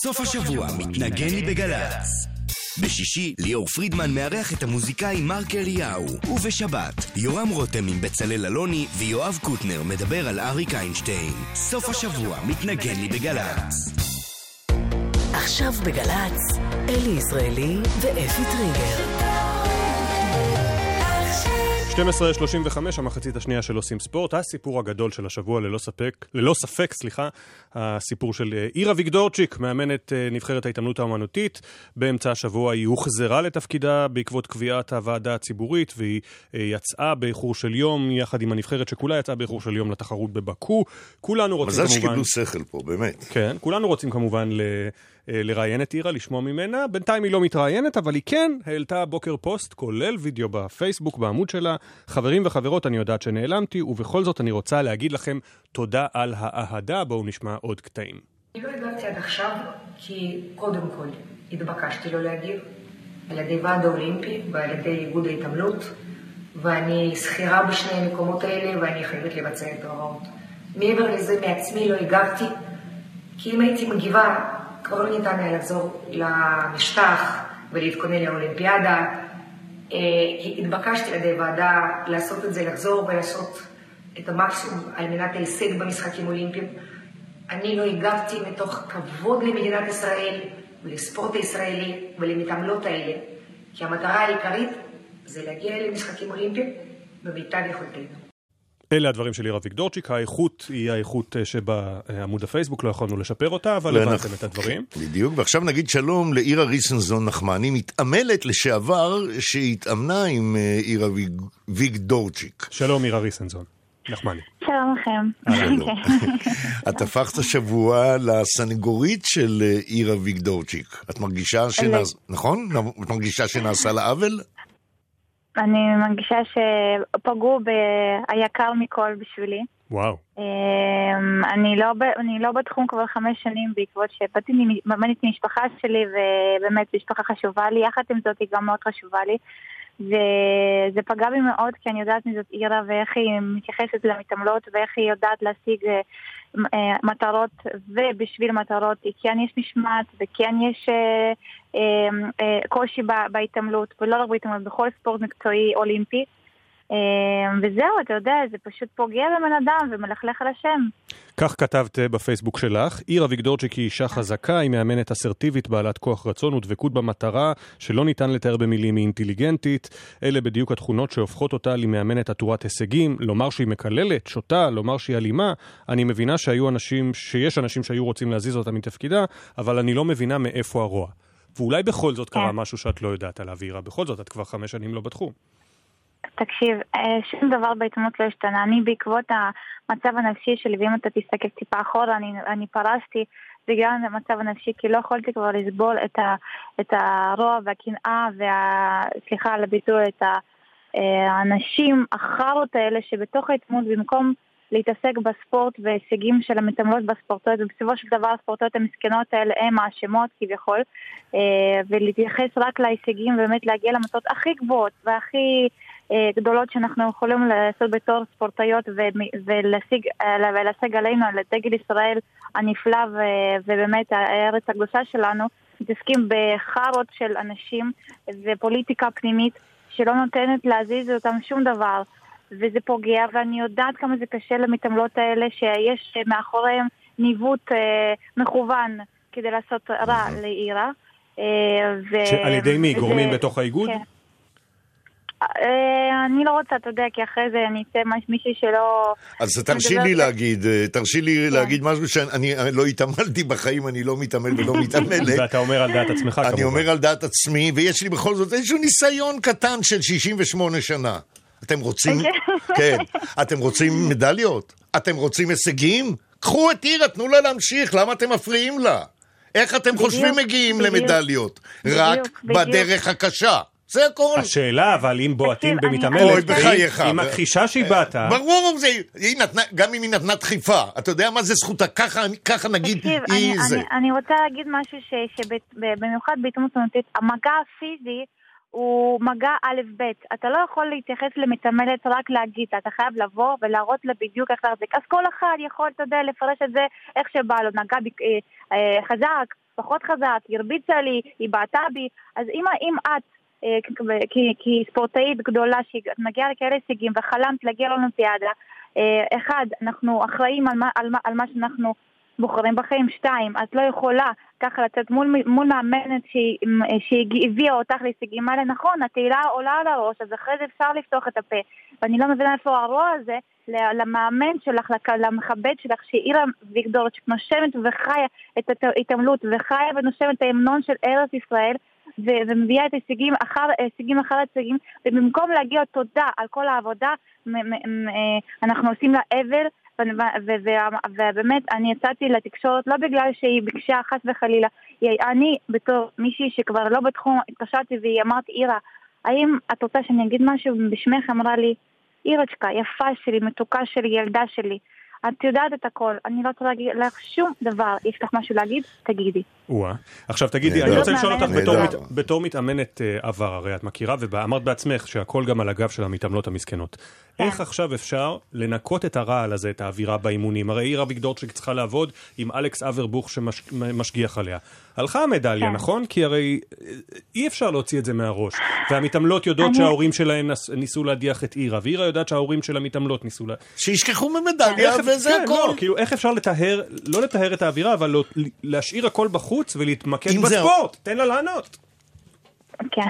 סוף השבוע מתנגן לי בגל"צ. בשישי, ליאור פרידמן מארח את המוזיקאי מרק אליהו. ובשבת, יורם רותם עם בצלאל אלוני ויואב קוטנר מדבר על אריק איינשטיין. סוף השבוע מתנגן לי בגל"צ. עכשיו בגל"צ, אלי ישראלי ואפי טריגר. 12.35, המחצית השנייה של עושים ספורט, הסיפור הגדול של השבוע ללא ספק, ללא ספק, סליחה, הסיפור של אה, עירה ויגדורצ'יק, מאמנת אה, נבחרת ההתעמלות האומנותית. באמצע השבוע היא הוחזרה לתפקידה בעקבות קביעת הוועדה הציבורית, והיא אה, יצאה באיחור של יום, יחד עם הנבחרת שכולה יצאה באיחור של יום לתחרות בבאקו. כולנו רוצים מזל כמובן... מזל שקיבלו שכל פה, באמת. כן, כולנו רוצים כמובן ל... לראיין את עירה, לשמוע ממנה. בינתיים היא לא מתראיינת, אבל היא כן העלתה הבוקר פוסט, כולל וידאו בפייסבוק, בעמוד שלה. חברים וחברות, אני יודעת שנעלמתי, ובכל זאת אני רוצה להגיד לכם תודה על האהדה. בואו נשמע עוד קטעים. אני לא הגבתי עד עכשיו, כי קודם כל התבקשתי לא להגיב, על ידי ועד האולימפי ועל ידי איגוד ההתעמלות, ואני שכירה בשני המקומות האלה ואני חייבת לבצע את ההוראות. מעבר לזה, מעצמי לא הגבתי, כי אם הייתי מגיבה, כבר לא ניתן היה לחזור למשטח ולהתכונן לאולימפיאדה. התבקשתי על ידי ועדה לעשות את זה, לחזור ולעשות את המקסימום על מנת ההישג במשחקים אולימפיים. אני לא הגבתי מתוך כבוד למדינת ישראל ולספורט הישראלי ולמתעמלות האלה, כי המטרה העיקרית זה להגיע למשחקים אולימפיים במיטב יכולתנו. אלה הדברים של עירה ויגדורצ'יק, האיכות היא האיכות שבעמוד הפייסבוק, לא יכולנו לשפר אותה, אבל הבנתם את הדברים. בדיוק, ועכשיו נגיד שלום לעירה ריסנזון נחמני, מתעמלת לשעבר שהתאמנה עם עירה ויגדורצ'יק. שלום עירה ריסנזון. נחמני. שלום לכם. שלום. את הפכת השבוע לסנגורית של עירה ויגדורצ'יק. את מרגישה שנעשה, נכון? את מרגישה שנעשה לה עוול? אני מרגישה שפגעו ביקר מכל בשבילי. וואו. אני לא, אני לא בתחום כבר חמש שנים בעקבות שבאתי ממנית ממשפחה שלי ובאמת משפחה חשובה לי, יחד עם זאת היא גם מאוד חשובה לי. וזה פגע בי מאוד כי אני יודעת מי זאת עירה ואיך היא מתייחסת למתעמלות ואיך היא יודעת להשיג מטרות ובשביל מטרות כן יש משמעת וכן יש קושי בהתעמלות ולא רק בהתעמלות, בכל ספורט מקצועי אולימפי וזהו, אתה יודע, זה פשוט פוגע בבן אדם ומלכלך על השם. כך כתבת בפייסבוק שלך, עיר אביגדורצ'יק היא אישה חזקה, היא מאמנת אסרטיבית, בעלת כוח רצון ודבקות במטרה, שלא ניתן לתאר במילים, היא אינטליגנטית. אלה בדיוק התכונות שהופכות אותה למאמנת עטורת הישגים. לומר שהיא מקללת, שוטה, לומר שהיא אלימה. אני מבינה שהיו אנשים, שיש אנשים שהיו רוצים להזיז אותה מתפקידה, אבל אני לא מבינה מאיפה הרוע. ואולי בכל זאת קרה משהו שאת לא יודעת עליו, עירה. בכל זאת, את כבר חמש שנים לא בתחום. תקשיב, שום דבר בעיתונות לא השתנה. אני בעקבות המצב הנפשי שלי, ואם אתה תסתכל טיפה אחורה, אני, אני פרשתי בגלל המצב הנפשי, כי לא יכולתי כבר לסבול את, ה, את הרוע והקנאה, וה... סליחה על הביטוי, את האנשים, החארות האלה שבתוך העיתונות, במקום להתעסק בספורט והישגים של המתעמלות בספורטאיות, ובסופו של דבר הספורטאיות המסכנות האלה הן האשמות כביכול, ולהתייחס רק להישגים ובאמת להגיע למטות הכי גבוהות והכי... גדולות שאנחנו יכולים לעשות בתור ספורטאיות ולהשיג, ולהשיג עלינו, על דגל ישראל הנפלא ובאמת הארץ הקדושה שלנו, מתעסקים בחארות של אנשים ופוליטיקה פנימית שלא נותנת להזיז אותם שום דבר וזה פוגע ואני יודעת כמה זה קשה למתעמלות האלה שיש מאחוריהם ניווט מכוון כדי לעשות רע לעירה. על ידי מי? גורמים בתוך האיגוד? כן. אני לא רוצה, אתה יודע, כי אחרי זה אני אצא מישהי שלא... אז תרשי לי להגיד, תרשי לי להגיד משהו שאני לא התעמלתי בחיים, אני לא מתעמל ולא מתעמלת. ואתה אומר על דעת עצמך כמובן. אני אומר על דעת עצמי, ויש לי בכל זאת איזשהו ניסיון קטן של 68 שנה. אתם רוצים... כן. אתם רוצים מדליות? אתם רוצים הישגים? קחו את עירה, תנו לה להמשיך, למה אתם מפריעים לה? איך אתם חושבים מגיעים למדליות? רק בדרך הקשה. זה הכל. השאלה, אבל אם בועטים במתעמלת, היא מכחישה שהיא בעטה. ברור, גם אם היא נתנה דחיפה. אתה יודע מה זה זכותה? ככה נגיד היא זה. אני רוצה להגיד משהו שבמיוחד בעיתונות עונתית, המגע הפיזי הוא מגע א'-ב'. אתה לא יכול להתייחס למתעמלת רק להגיד, אתה חייב לבוא ולהראות לה בדיוק איך להחזיק. אז כל אחד יכול, אתה יודע, לפרש את זה איך שבא לו. נגע חזק, פחות חזק, היא הרביצה לי, היא בעטה בי, אז אם, אם את אה, כספורטאית גדולה שמגיעה לכאלה הישגים וחלמת להגיע לאולימפיאדה, אה, אחד, אנחנו אחראים על מה, על מה, על מה שאנחנו בוחרים בחיים, שתיים, את לא יכולה ככה לצאת מול, מול מאמנת שהביאה אותך להישגים האלה, נכון, התהילה עולה על הראש, אז אחרי זה אפשר לפתוח את הפה. ואני לא מבינה איפה הרוע הזה למאמן שלך, למכבד שלך, שאירה ויגדורצ'יק נושמת וחיה את ההתעמלות וחיה ונושמת את ההמנון של ארץ ישראל, ומביאה את הישגים אחר הישגים אחר הישגים, ובמקום להגיע תודה על כל העבודה, אה, אנחנו עושים לה אבל. ובאמת, אני יצאתי לתקשורת לא בגלל שהיא ביקשה חס וחלילה, אני בתור מישהי שכבר לא בתחום, התקשרתי והיא אמרת, אירה, האם את רוצה שאני אגיד משהו בשמך? אמרה לי, אירצ'קה, יפה שלי, מתוקה שלי, ילדה שלי. את יודעת את הכל, אני לא רוצה להגיד לך שום דבר. יש לך משהו להגיד? תגידי. או-אה. עכשיו תגידי, אני רוצה לשאול אותך בתור מתאמנת אה, עבר, הרי את מכירה, ואמרת בעצמך שהכל גם על הגב של המתעמלות המסכנות. כן. איך עכשיו אפשר לנקות את הרעל הזה, את האווירה באימונים? הרי עיר אביגדורצ'יק צריכה לעבוד עם אלכס אברבוך שמשגיח עליה. הלכה המדליה, כן. נכון? כי הרי אה, אי אפשר להוציא את זה מהראש. והמתעמלות יודעות אני... שההורים שלהן ניסו להדיח את עירה, ועירה יודעת שההורים של המתעמלות ניסו לה... שישכחו ממדליה וזה כן, הכל. לא, כאילו, איך אפשר לטהר, לא לטהר את האווירה, אבל לא, להשאיר הכל בחוץ ולהתמקד בספורט? תן לה לענות. כן.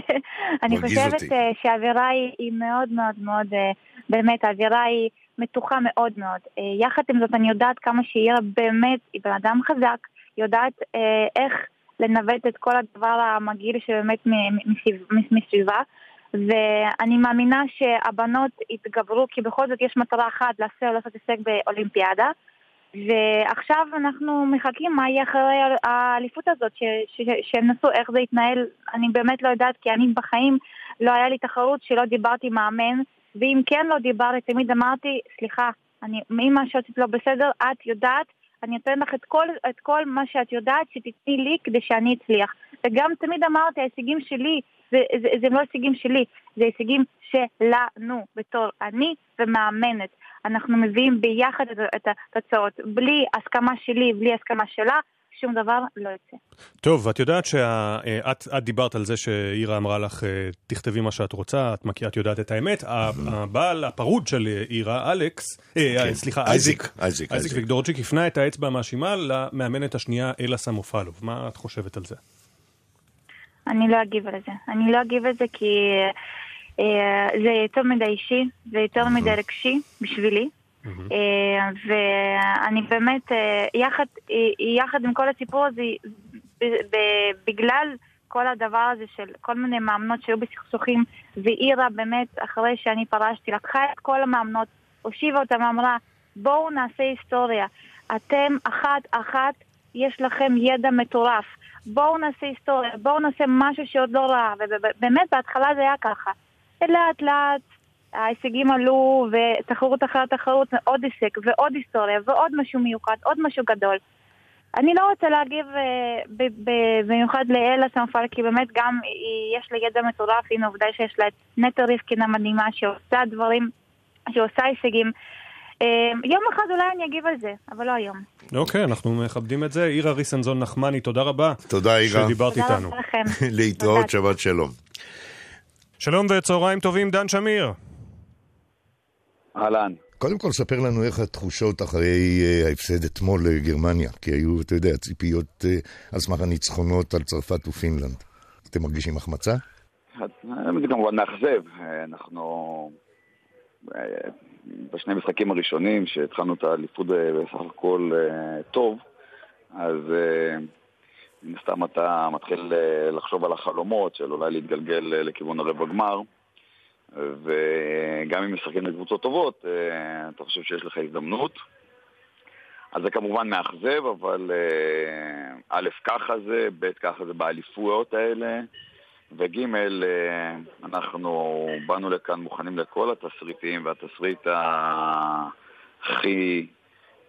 אני חושבת אה, שהאווירה היא מאוד מאוד מאוד, אה, באמת, האווירה היא מתוחה מאוד מאוד. יחד עם זאת, אני יודעת כמה שעירה באמת, היא בן אדם חזק. יודעת אה, איך לנווט את כל הדבר המגעיל שבאמת מסביבה. ואני מאמינה שהבנות יתגברו, כי בכל זאת יש מטרה אחת לעשות הישג באולימפיאדה. ועכשיו אנחנו מחכים מה יהיה אחרי האליפות הזאת, שהם נסו איך זה יתנהל, אני באמת לא יודעת, כי אני בחיים לא היה לי תחרות שלא דיברתי עם מאמן, ואם כן לא דיברתי, תמיד אמרתי, סליחה, אני, אם מה שעשית לא בסדר, את יודעת אני אתן לך את כל, את כל מה שאת יודעת שתתני לי כדי שאני אצליח. וגם תמיד אמרתי, ההישגים שלי, זה, זה, זה לא הישגים שלי, זה הישגים שלנו, בתור אני ומאמנת. אנחנו מביאים ביחד את התוצאות, בלי הסכמה שלי, בלי הסכמה שלה, שום דבר לא יוצא. טוב, את יודעת שאת את דיברת על זה שאירה אמרה לך, אה, תכתבי מה שאת רוצה, את מכירה, את יודעת את האמת. הבעל הפרוד של אירה, אלכס, אה, כן. סליחה, אייזיק, אייזיק, אייזיק ויגדורצ'יק, הפנה את האצבע המאשימה למאמנת השנייה, אלה סמופלוב. מה את חושבת על זה? אני לא אגיב על זה. אני לא אגיב על זה כי אה, זה יותר מדי אישי, זה יותר מדי רגשי בשבילי. אה, ואני באמת, אה, יחד, אה, יחד עם כל הסיפור הזה, בגלל כל הדבר הזה של כל מיני מאמנות שהיו בסכסוכים, ואירה באמת, אחרי שאני פרשתי, לקחה את כל המאמנות, הושיבה אותם, אמרה, בואו נעשה היסטוריה. אתם אחת-אחת, יש לכם ידע מטורף. בואו נעשה היסטוריה, בואו נעשה משהו שעוד לא ראה. ובאמת, בהתחלה זה היה ככה. לאט לאט ההישגים עלו, ותחרות אחרי תחרות, עוד הישג, ועוד היסטוריה, ועוד משהו מיוחד, עוד משהו גדול. אני לא רוצה להגיב אה, במיוחד לאלה סמפל, כי באמת גם יש לה ידע מטורף, הנה עובדה שיש לה את נטע ריפקין המדהימה, שעושה דברים, שעושה הישגים. אה, יום אחד אולי אני אגיב על זה, אבל לא היום. אוקיי, אנחנו מכבדים את זה. עירה ריסנזון נחמני, תודה רבה. תודה, עירה. שדיברת איתנו. תודה רבה לכם. להתראות, שבת שלום. שלום וצהריים טובים, דן שמיר. אהלן. קודם כל, ספר לנו איך התחושות אחרי uh, ההפסד אתמול לגרמניה, כי היו, אתה יודע, ציפיות uh, על סמך הניצחונות על צרפת ופינלנד. אתם מרגישים החמצה? זה כמובן מאכזב. אנחנו בשני המשחקים הראשונים, שהתחלנו את האליפות בסך הכל טוב, אז מן הסתם אתה מתחיל לחשוב על החלומות של אולי להתגלגל לכיוון הרבע גמר. וגם אם משחקים לקבוצות טובות, אה, אתה חושב שיש לך הזדמנות. אז זה כמובן מאכזב, אבל אה, א', ככה זה, ב', ככה זה באליפויות האלה, וג', אה, אנחנו באנו לכאן מוכנים לכל התסריטים, והתסריט הכי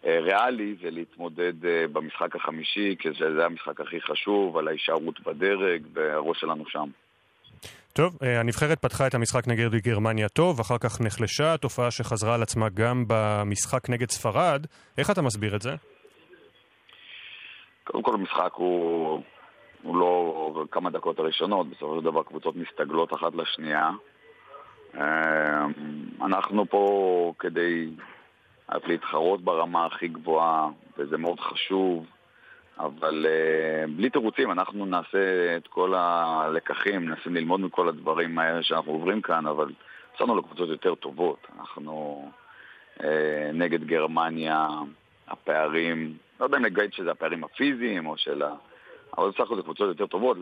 ריאלי זה להתמודד במשחק החמישי, כי זה המשחק הכי חשוב, על ההישארות בדרג, והראש שלנו שם. טוב, אה, הנבחרת פתחה את המשחק נגד גרמניה טוב, אחר כך נחלשה, תופעה שחזרה על עצמה גם במשחק נגד ספרד. איך אתה מסביר את זה? קודם כל המשחק הוא, הוא לא כמה דקות הראשונות, בסופו של דבר קבוצות מסתגלות אחת לשנייה. אה, אנחנו פה כדי להתחרות ברמה הכי גבוהה, וזה מאוד חשוב, אבל uh, בלי תירוצים, אנחנו נעשה את כל הלקחים, ננסה ללמוד מכל הדברים האלה שאנחנו עוברים כאן, אבל יש לנו לקבוצות יותר טובות. אנחנו uh, נגד גרמניה, הפערים, לא יודע אם נגיד שזה הפערים הפיזיים או של ה... אבל בסך הכל זה קבוצות יותר טובות,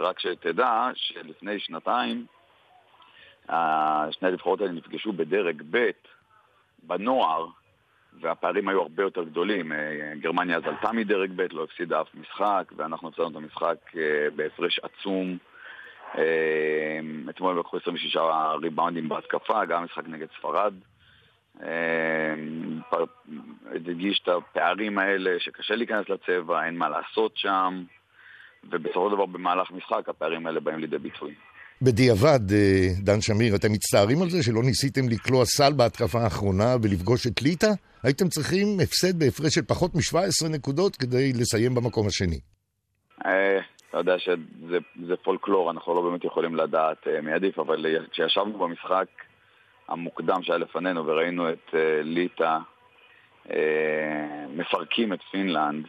רק שתדע שלפני שנתיים שני הנבחרות האלה נפגשו בדרג ב' בנוער, והפערים היו הרבה יותר גדולים. אה, גרמניה אז עלתה מדרג ב', לא הפסידה אף משחק, ואנחנו הפסדנו את המשחק אה, בהפרש עצום. אה, אתמול לקחו 26 ריבאונדים בהתקפה, גם משחק נגד ספרד. הדגיש את הפערים האלה, שקשה להיכנס לצבע, אין מה לעשות שם, ובסופו של דבר במהלך משחק הפערים האלה באים לידי ביטוי. בדיעבד, אה, דן שמיר, אתם מצטערים על זה שלא ניסיתם לקלוע סל בהתקפה האחרונה ולפגוש את ליטא? הייתם צריכים הפסד בהפרש של פחות מ-17 נקודות כדי לסיים במקום השני. אה, אתה יודע שזה פולקלור, אנחנו לא באמת יכולים לדעת אה, מי עדיף, אבל כשישבנו במשחק המוקדם שהיה לפנינו וראינו את ליטא מפרקים את פינלנד,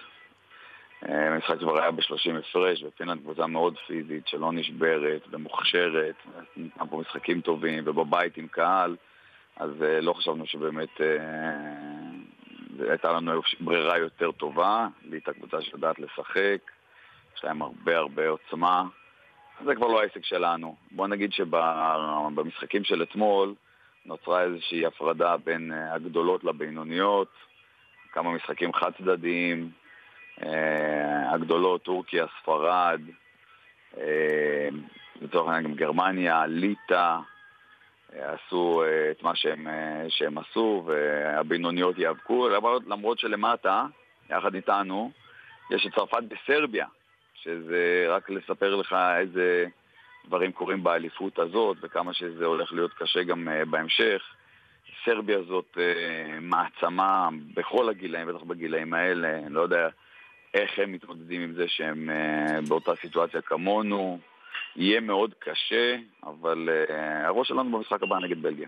המשחק כבר היה ב-30 הפרש, ופינלנד קבוצה מאוד פיזית, שלא נשברת ומוכשרת, נתן פה משחקים טובים, ובבית עם קהל, אז אה, לא חשבנו שבאמת אה, הייתה לנו ברירה יותר טובה, ליטא קבוצה שיודעת לשחק, יש להם הרבה הרבה עוצמה, זה כבר לא העסק שלנו. בוא נגיד שבמשחקים של אתמול נוצרה איזושהי הפרדה בין אה, הגדולות לבינוניות, כמה משחקים חד צדדיים, אה, הגדולות, טורקיה, ספרד, אה, לצורך העניין גם גרמניה, ליטא, אה, עשו את מה שהם, שהם עשו, והבינוניות ייאבקו, למרות שלמטה, יחד איתנו, יש את צרפת בסרביה, שזה רק לספר לך איזה דברים קורים באליפות הזאת, וכמה שזה הולך להיות קשה גם בהמשך. סרביה זאת מעצמה בכל הגילאים, בטח בגילאים האלה, אני לא יודע איך הם מתמודדים עם זה שהם uh, באותה סיטואציה כמונו. יהיה מאוד קשה, אבל uh, הראש שלנו במשחק הבא נגד בלגיה.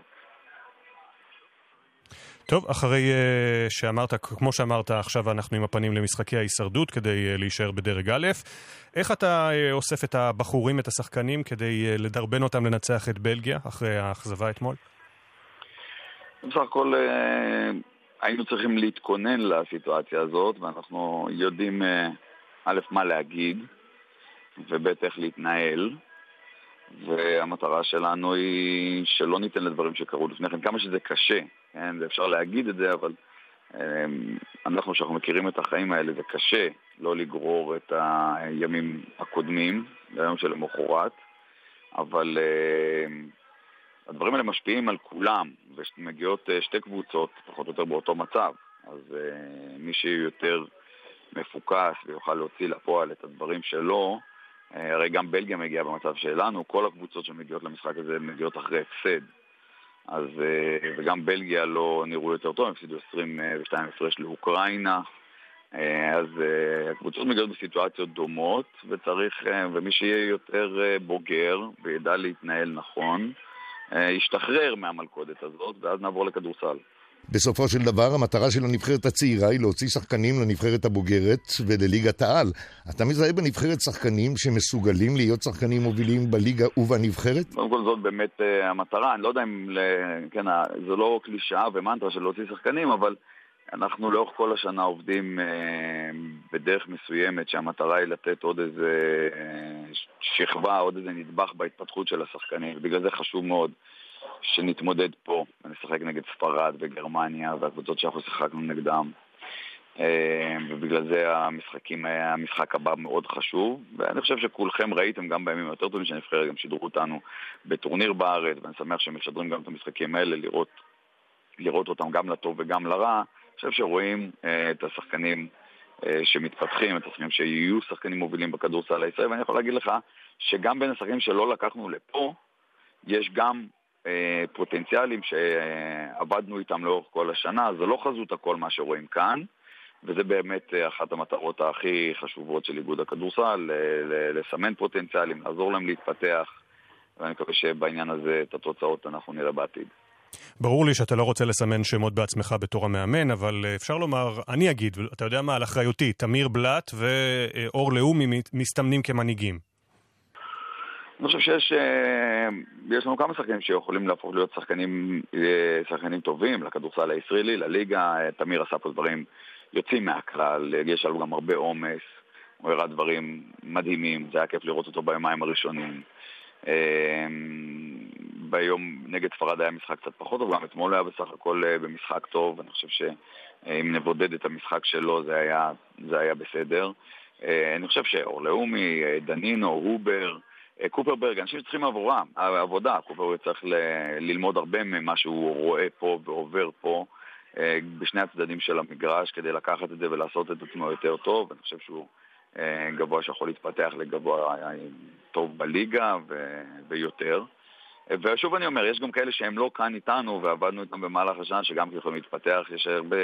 טוב, אחרי uh, שאמרת, כמו שאמרת, עכשיו אנחנו עם הפנים למשחקי ההישרדות כדי uh, להישאר בדרג א'. איך אתה uh, אוסף את הבחורים, את השחקנים, כדי uh, לדרבן אותם לנצח את בלגיה אחרי האכזבה אתמול? בסך הכל uh, היינו צריכים להתכונן לסיטואציה הזאת, ואנחנו יודעים אה, א', מה להגיד, וב', איך להתנהל. והמטרה שלנו היא שלא ניתן לדברים שקרו לפני כן, כמה שזה קשה, כן? אפשר להגיד את זה, אבל אה, אנחנו, שאנחנו מכירים את החיים האלה, זה קשה לא לגרור את הימים הקודמים, ליום שלמחרת, אבל אה, הדברים האלה משפיעים על כולם, ומגיעות אה, שתי קבוצות, פחות או יותר באותו מצב. אז uh, מי שיהיה יותר מפוקס ויוכל להוציא לפועל את הדברים שלו, uh, הרי גם בלגיה מגיעה במצב שלנו, כל הקבוצות שמגיעות למשחק הזה מגיעות אחרי הפסד. אז, וגם בלגיה לא נראו יותר טוב, הם הפסידו 22 הפרש לאוקראינה. אז הקבוצות מגיעות בסיטואציות דומות, וצריך, ומי שיהיה יותר בוגר וידע להתנהל נכון, אה, ישתחרר מהמלכודת הזאת, ואז נעבור לכדורסל. בסופו של דבר, המטרה של הנבחרת הצעירה היא להוציא שחקנים לנבחרת הבוגרת ולליגת העל. אתה מזהה בנבחרת שחקנים שמסוגלים להיות שחקנים מובילים בליגה ובנבחרת? קודם כל זאת באמת uh, המטרה, אני לא יודע אם, כן, זו לא קלישאה ומנטרה של להוציא שחקנים, אבל אנחנו לאורך כל השנה עובדים אה, בדרך מסוימת שהמטרה היא לתת עוד איזה אה, שכבה, עוד איזה נדבך בהתפתחות של השחקנים, ובגלל זה חשוב מאוד שנתמודד פה ונשחק נגד ספרד וגרמניה והקבוצות שאנחנו שיחקנו נגדם. אה, ובגלל זה המשחקים, המשחק הבא מאוד חשוב, ואני חושב שכולכם ראיתם גם בימים היותר טובים שהנבחרת גם שידרו אותנו בטורניר בארץ, ואני שמח שהם משדרים גם את המשחקים האלה, לראות, לראות אותם גם לטוב וגם לרע. חושב שרואים אה, את השחקנים אה, שמתפתחים, את השחקנים שיהיו שחקנים מובילים בכדורסל הישראלי, ואני יכול להגיד לך שגם בין השחקנים שלא לקחנו לפה, יש גם אה, פוטנציאלים שעבדנו איתם לאורך כל השנה, זה לא חזות הכל מה שרואים כאן, וזה באמת אה, אחת המטרות הכי חשובות של איגוד הכדורסל, לסמן פוטנציאלים, לעזור להם להתפתח, ואני מקווה שבעניין הזה את התוצאות אנחנו נראה בעתיד. ברור לי שאתה לא רוצה לסמן שמות בעצמך בתור המאמן, אבל אה, אפשר לומר, אני אגיד, אתה יודע מה, על אחריותי, תמיר בלאט ואור לאומי מסתמנים כמנהיגים. אני חושב שיש אה, יש לנו כמה שחקנים שיכולים להפוך להיות שחקנים, אה, שחקנים טובים לכדורסל הישראלי, לליגה. תמיר עשה פה דברים יוצאים מהכלל, יש עליו גם הרבה עומס. הוא הראה דברים מדהימים, זה היה כיף לראות אותו ביומיים הראשונים. ביום נגד ספרד היה משחק קצת פחות טוב, גם אתמול היה בסך הכל אה, במשחק טוב, אני חושב שאם נבודד את המשחק שלו זה היה, זה היה בסדר. אה, אני חושב שאור לאומי, אה, דנינו, הובר, קופרברג, אנשים שצריכים עבורה, עבודה, קופרברג צריך ל- ללמוד הרבה ממה שהוא רואה פה ועובר פה בשני הצדדים של המגרש כדי לקחת את זה ולעשות את עצמו יותר טוב, אני חושב שהוא גבוה שיכול להתפתח לגבוה טוב בליגה ו- ויותר. ושוב אני אומר, יש גם כאלה שהם לא כאן איתנו ועבדנו איתם במהלך השנה שגם יכולים להתפתח, יש הרבה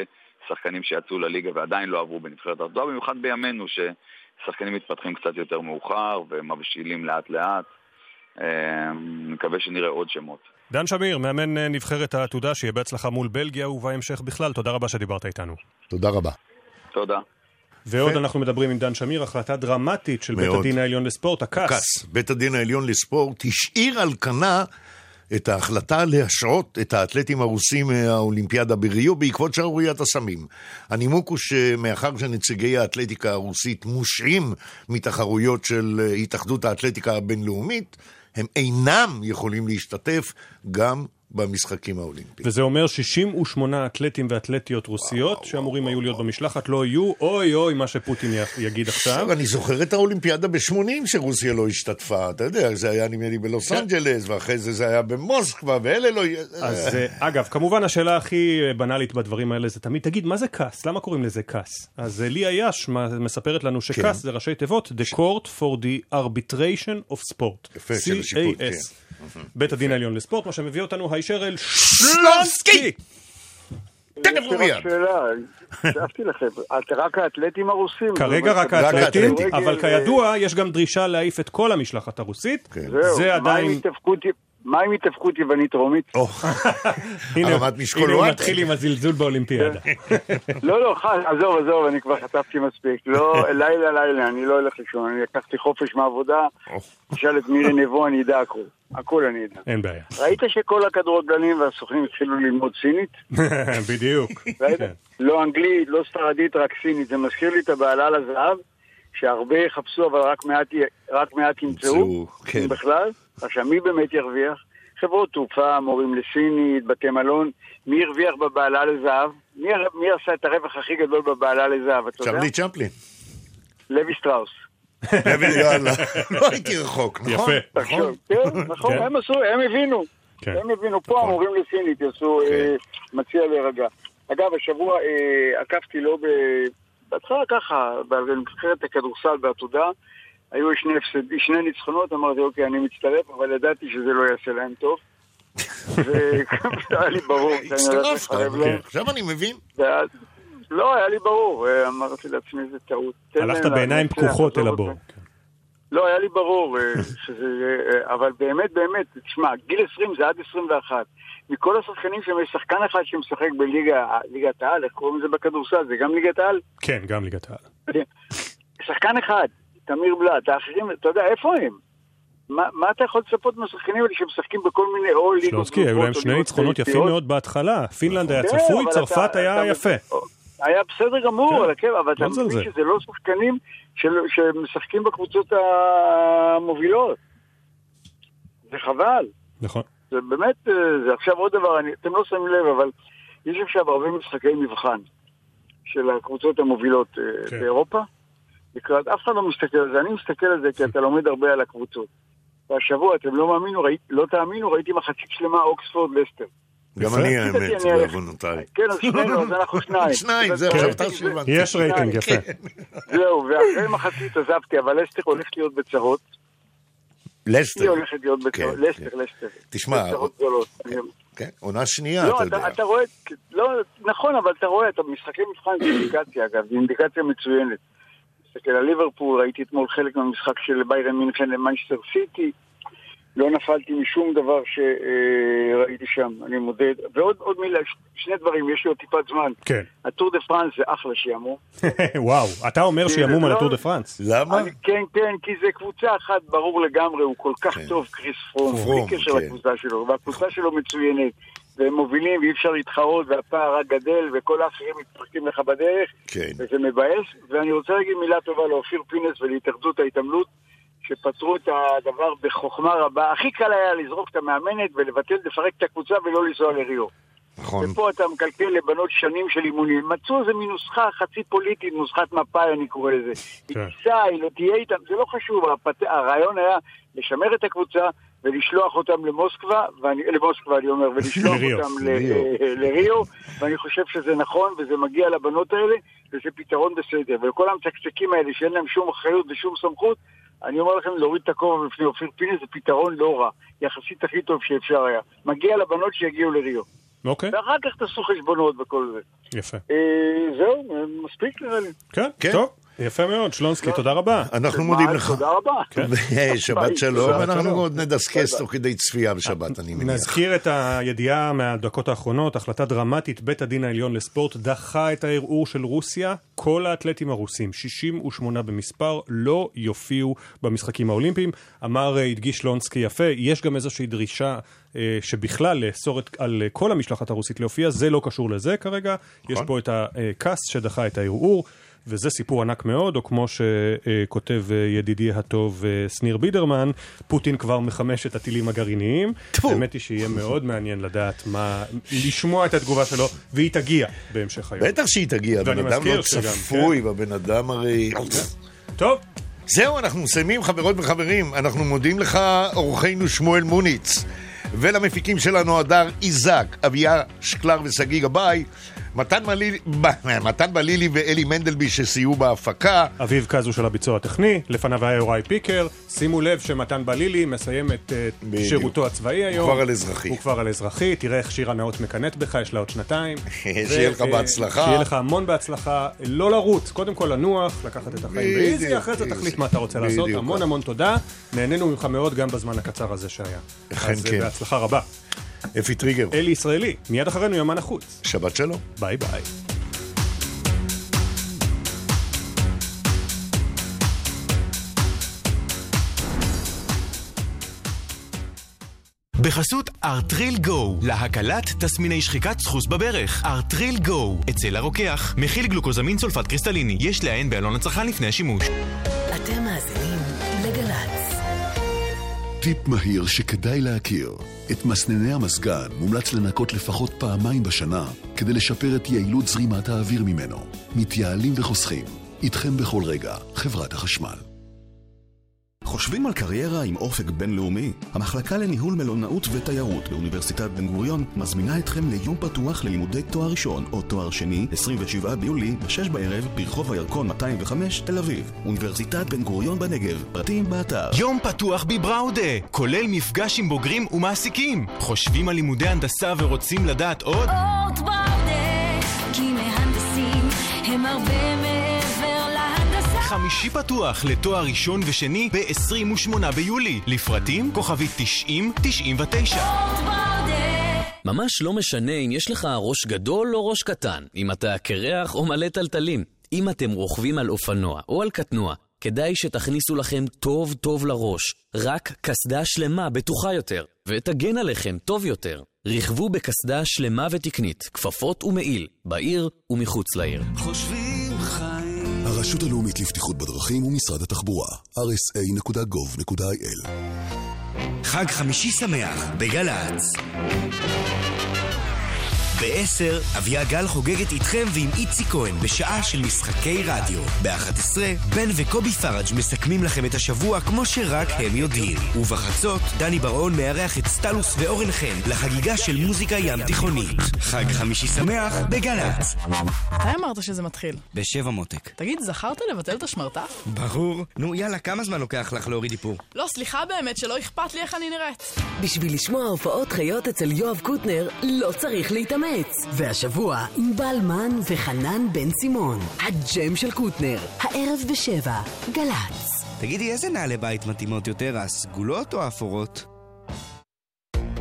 שחקנים שיצאו לליגה ועדיין לא עברו בנבחרת ארצות, במיוחד בימינו ששחקנים מתפתחים קצת יותר מאוחר ומבשילים לאט לאט. אה, מקווה שנראה עוד שמות. דן שמיר, מאמן אה, נבחרת העתודה, שיהיה בהצלחה מול בלגיה ובהמשך בכלל. תודה רבה שדיברת איתנו. תודה רבה. תודה. ועוד אנחנו מדברים עם דן שמיר, החלטה דרמטית של מאוד. בית הדין העליון לספורט. הכס. בית הדין העליון לספורט השאיר על כנה את ההחלטה להשעות את האתלטים הרוסים מהאולימפיאדה בריו בעקבות שערוריית הסמים. הנימוק הוא שמאחר שנציגי האתלטיקה הרוסית מושעים מתחרויות של התאחדות האתלטיקה הבינלאומית, הם אינם יכולים להשתתף גם במשחקים האולימפיים. וזה אומר 68 אתלטים ואתלטיות רוסיות וואו, שאמורים וואו, היו להיות וואו. במשלחת, לא יהיו, אוי אוי מה שפוטין יגיד עכשיו. אני זוכר את האולימפיאדה ב-80 שרוסיה לא השתתפה, אתה יודע, זה היה נדמה לי בלוס כן. אנג'לס, ואחרי זה זה היה במוסקבה, ואלה לא... אז אה, אגב, כמובן השאלה הכי בנאלית בדברים האלה זה תמיד, תגיד, מה זה כס? למה קוראים לזה כס? אז ליה יאש מספרת לנו שכס כן. זה ראשי תיבות, The Court for the Arbitration of Sport. יפה, של השיפוט, כן. בית הדין העליון לספורט, מה שמביא אותנו הישר אל שלונסקי! תכף הוא מיד. שאלה, הקשבתי לכם, רק האתלטים הרוסים. כרגע רק האתלטים, אבל כידוע יש גם דרישה להעיף את כל המשלחת הרוסית. זה עדיין... מה עם התאבקות יוונית רומית? הנה הוא מתחיל עם הזלזול באולימפיאדה. לא, לא, עזוב, עזוב, אני כבר חטפתי מספיק. לא, לילה, לילה, אני לא הולך לישון, אני לקחתי חופש מהעבודה, תשאל את מירי נבו, אני אדע הכול. הכל אני אדע. אין בעיה. ראית שכל הכדורגלנים והסוכנים התחילו ללמוד סינית? בדיוק. כן. לא אנגלית, לא ספרדית, רק סינית. זה מזכיר לי את הבעלה לזהב, שהרבה יחפשו, אבל רק מעט ימצאו, כן. בכלל. עכשיו, מי באמת ירוויח? חברות תעופה, מורים לסינית, בתי מלון. מי הרוויח בבעלה לזהב? מי, מי עשה את הרווח הכי גדול בבעלה לזהב, אתה יודע? צ'רלי צ'מפלין. לוי שטראוס. לוי, יאללה, לא הייתי רחוק, נכון? יפה. נכון, כן, נכון, הם עשו, הם הבינו. כן. הם הבינו, פה נכון. המורים לסינית יעשו, כן. אה, מציע להירגע. אגב, השבוע אה, עקבתי לא ב... בהתחלה ככה, בנבחרת הכדורסל בעתודה, היו שני, הפסד, שני ניצחונות, אמרתי, אוקיי, אני מצטרף, אבל ידעתי שזה לא יעשה להם טוב. והיה לי ברור לחרב להם. עכשיו אני מבין. לא, היה לי ברור, אה, אמרתי לעצמי, זה טעות. הלכת בעיניים פקוחות אל הבור. לא, היה לי ברור אה, שזה... אה, אבל באמת, באמת, תשמע, גיל 20 זה עד 21. מכל השחקנים שם יש שחקן אחד שמשחק בליגת העל, איך קוראים לזה בכדורסל? זה גם ליגת העל? כן, גם ליגת העל. שחקן אחד, תמיר בלאט, האחרים, אתה יודע, איפה הם? מה, מה אתה יכול לצפות מהשחקנים האלה שמשחקים בכל מיני או ליגות... שלונסקי, היו להם שני ניצחונות יפים מאוד בהתחלה. פינלנד היה כן, צפוי, צרפת היה יפה. היה בסדר גמור, כן, אבל אתה מבין שזה לא שחקנים שמשחקים בקבוצות המובילות. זה חבל. נכון. זה באמת, אה, זה עכשיו עוד דבר, אני, אתם לא שמים לב, אבל יש עכשיו הרבה משחקי מבחן של הקבוצות המובילות אה, כן. באירופה. לקראת, אף אחד לא מסתכל על זה, אני מסתכל על זה כי אתה לומד הרבה על הקבוצות. והשבוע, אתם לא מאמינו, ראי, לא תאמינו, ראיתי מחצית שלמה אוקספורד לסטר. גם אני האמת, בעוונותיי. כן, אז שנינו, אז אנחנו שניים. שניים, זהו, עכשיו אתה שהבנתי. יש רייטינג, יפה. זהו, ואחרי מחצית עזבתי, אבל לסטר הולך להיות בצרות. לסטר. היא הולכת להיות כן, בצרות, לסטר, לסטר. תשמע, בצרות. כן, עונה שנייה, לא, אתה אתה, יודע. אתה רואה, לא, נכון, אבל אתה רואה, אתה משחקי מבחן זה אינדיקציה, אגב, זו אינדיקציה מצוינת. תסתכל על ליברפול, ראיתי אתמול חלק מהמשחק של ביירן מינכן למנצ'סטר סיטי, לא נפלתי משום דבר שראיתי שם, אני מודה. ועוד עוד מילה, שני דברים, יש לי עוד טיפת זמן. כן. הטור דה פרנס זה אחלה שעמום. וואו, אתה אומר שעמום על לא- הטור דה פרנס. למה? אני- כן, כן, כי זה קבוצה אחת, ברור לגמרי, הוא כל כך טוב, כריס פרום, פרום, בלי קשר כן. לקבוצה שלו, והקבוצה שלו מצוינת, והם מובילים ואי אפשר להתחרות, והפער רק גדל, וכל האחרים מתפרקים לך בדרך, כן. וזה מבאס. ואני רוצה להגיד מילה טובה לאופיר פינס ולהתאחדות ההתעמלות, שפתרו את הדבר בחוכמה רבה. הכי קל היה לזרוק את המאמנת ולבטל, לפרק את הקבוצה ולא לנסוע לריו. נכון. ופה אתה מקלקל לבנות שנים של אימונים. מצאו איזה מין נוסחה חצי פוליטית, נוסחת מפאי אני קורא לזה. היא תיסע, היא לא תהיה איתם, זה לא חשוב, הפת... הרעיון היה לשמר את הקבוצה ולשלוח אותם למוסקבה, ואני, למוסקבה אני אומר, ולשלוח לריו. אותם לריו. לריו, ואני חושב שזה נכון וזה מגיע לבנות האלה, וזה פתרון בסדר. וכל המצקצקים האלה שאין להם שום אחריות ושום סמכות, אני אומר לכם, להוריד את הכובע בפני אופיר פינס זה פתרון לא רע, יחסית הכי טוב שאפשר היה. מגיע לבנות שיגיעו לריו. אוקיי, ואחר כך תעשו חשבונות וכל זה. יפה. אה, זהו, מספיק נראה לי. כן, טוב, יפה מאוד, שלונסקי, תודה רבה. אנחנו מודים לך. תודה רבה. שבת שלום, אנחנו. עוד נדסקס תוך כדי צפייה בשבת, אני מניח. נזכיר את הידיעה מהדקות האחרונות, החלטה דרמטית, בית הדין העליון לספורט דחה את הערעור של רוסיה. כל האתלטים הרוסים, 68 במספר, לא יופיעו במשחקים האולימפיים. אמר, אה, הדגיש לונסקי יפה, יש גם איזושהי דרישה אה, שבכלל לאסור על אה, כל המשלחת הרוסית להופיע, זה לא קשור לזה כרגע. יש פה את הכס שדחה את הערעור. וזה סיפור ענק מאוד, או כמו שכותב אה, ידידי הטוב אה, שניר בידרמן, פוטין כבר מחמש את הטילים הגרעיניים. האמת היא שיהיה מאוד מעניין לדעת מה, לשמוע את התגובה שלו, והיא תגיע בהמשך היום. בטח שהיא תגיע, ואני בן אדם לא צפוי, והבן אדם הרי... טוב. זהו, אנחנו מסיימים, חברות וחברים. אנחנו מודים לך, אורחנו שמואל מוניץ, ולמפיקים שלנו, הדר איזק, אביה שקלר ושגיא גבאי, מתן ב- מתן בלילי ואלי מנדלבי שסייעו בהפקה. אביב קזו של הביצוע הטכני, לפניו היה יוראי פיקר. שימו לב שמתן בלילי מסיים את אה, בדיוק. שירותו הצבאי היום. הוא כבר על אזרחי. הוא כבר על אזרחי, תראה איך שירה נאות מקנאת בך, יש לה עוד שנתיים. שיהיה לך ו- בהצלחה. שיהיה לך המון בהצלחה. לא לרוץ, קודם כל לנוח, לקחת את החיים באיזי, אחרי זה. תחליט מה אתה רוצה לעשות. המון המון תודה. נהנינו ממך מאוד גם בזמן הקצר הזה שהיה. אכן אז אה, כן. בהצלחה רבה. אפי טריגר. אלי ישראלי, מיד אחרינו יומן החוץ. שבת שלום. ביי ביי. בחסות ארטריל גו, להקלת תסמיני שחיקת סחוס בברך. ארטריל גו, אצל הרוקח, מכיל גלוקוזמין סולפט קריסטליני, יש לעיין בעלון הצרכן לפני השימוש. אתם מאזינים לגל"צ. טיפ מהיר שכדאי להכיר. את מסנני המזגן מומלץ לנקות לפחות פעמיים בשנה כדי לשפר את יעילות זרימת האוויר ממנו. מתייעלים וחוסכים. איתכם בכל רגע, חברת החשמל. חושבים על קריירה עם אופק בינלאומי? המחלקה לניהול מלונאות ותיירות באוניברסיטת בן גוריון מזמינה אתכם ליום פתוח ללימודי תואר ראשון או תואר שני, 27 ביולי, ב-6 בערב, ברחוב הירקון 205, תל אביב. אוניברסיטת בן גוריון בנגב, פרטים באתר. יום פתוח בבראודה, כולל מפגש עם בוגרים ומעסיקים. חושבים על לימודי הנדסה ורוצים לדעת עוד? אורט בראודה, כי מהנדסים הם הרבה. חמישי פתוח לתואר ראשון ושני ב-28 ביולי. לפרטים כוכבית 90-99. ממש לא משנה אם יש לך ראש גדול או ראש קטן, אם אתה קרח או מלא טלטלים. אם אתם רוכבים על אופנוע או על קטנוע, כדאי שתכניסו לכם טוב טוב לראש. רק קסדה שלמה בטוחה יותר, ותגן עליכם טוב יותר. רכבו בקסדה שלמה ותקנית, כפפות ומעיל, בעיר ומחוץ לעיר. חושבים. הרשות הלאומית לבטיחות בדרכים ומשרד התחבורה, rsa.gov.il חג חמישי שמח בגל"צ. ב-10, אביה גל חוגגת איתכם ועם איציק כהן בשעה של משחקי רדיו. ב-11, בן וקובי פראג' מסכמים לכם את השבוע כמו שרק הם יודעים. ובחצות, דני בר-און מארח את סטלוס ואורן חן לחגיגה של מוזיקה ים תיכונית. חג חמישי שמח בגל"צ. מתי אמרת שזה מתחיל? בשבע מותק. תגיד, זכרת לבטל את השמרטף? ברור. נו, יאללה, כמה זמן לוקח לך להוריד איפור? לא, סליחה באמת, שלא אכפת לי איך אני נראית. בשביל לשמוע הופעות חיות אצל יואב קוטנר, לא צריך להתאמץ. והשבוע, עם בלמן וחנן בן סימון. הג'ם של קוטנר, הערב בשבע, גל"צ. תגידי, איזה נעלי בית מתאימות יותר, הסגולות או האפורות?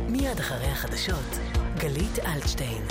מיד אחרי החדשות, גלית אלטשטיין.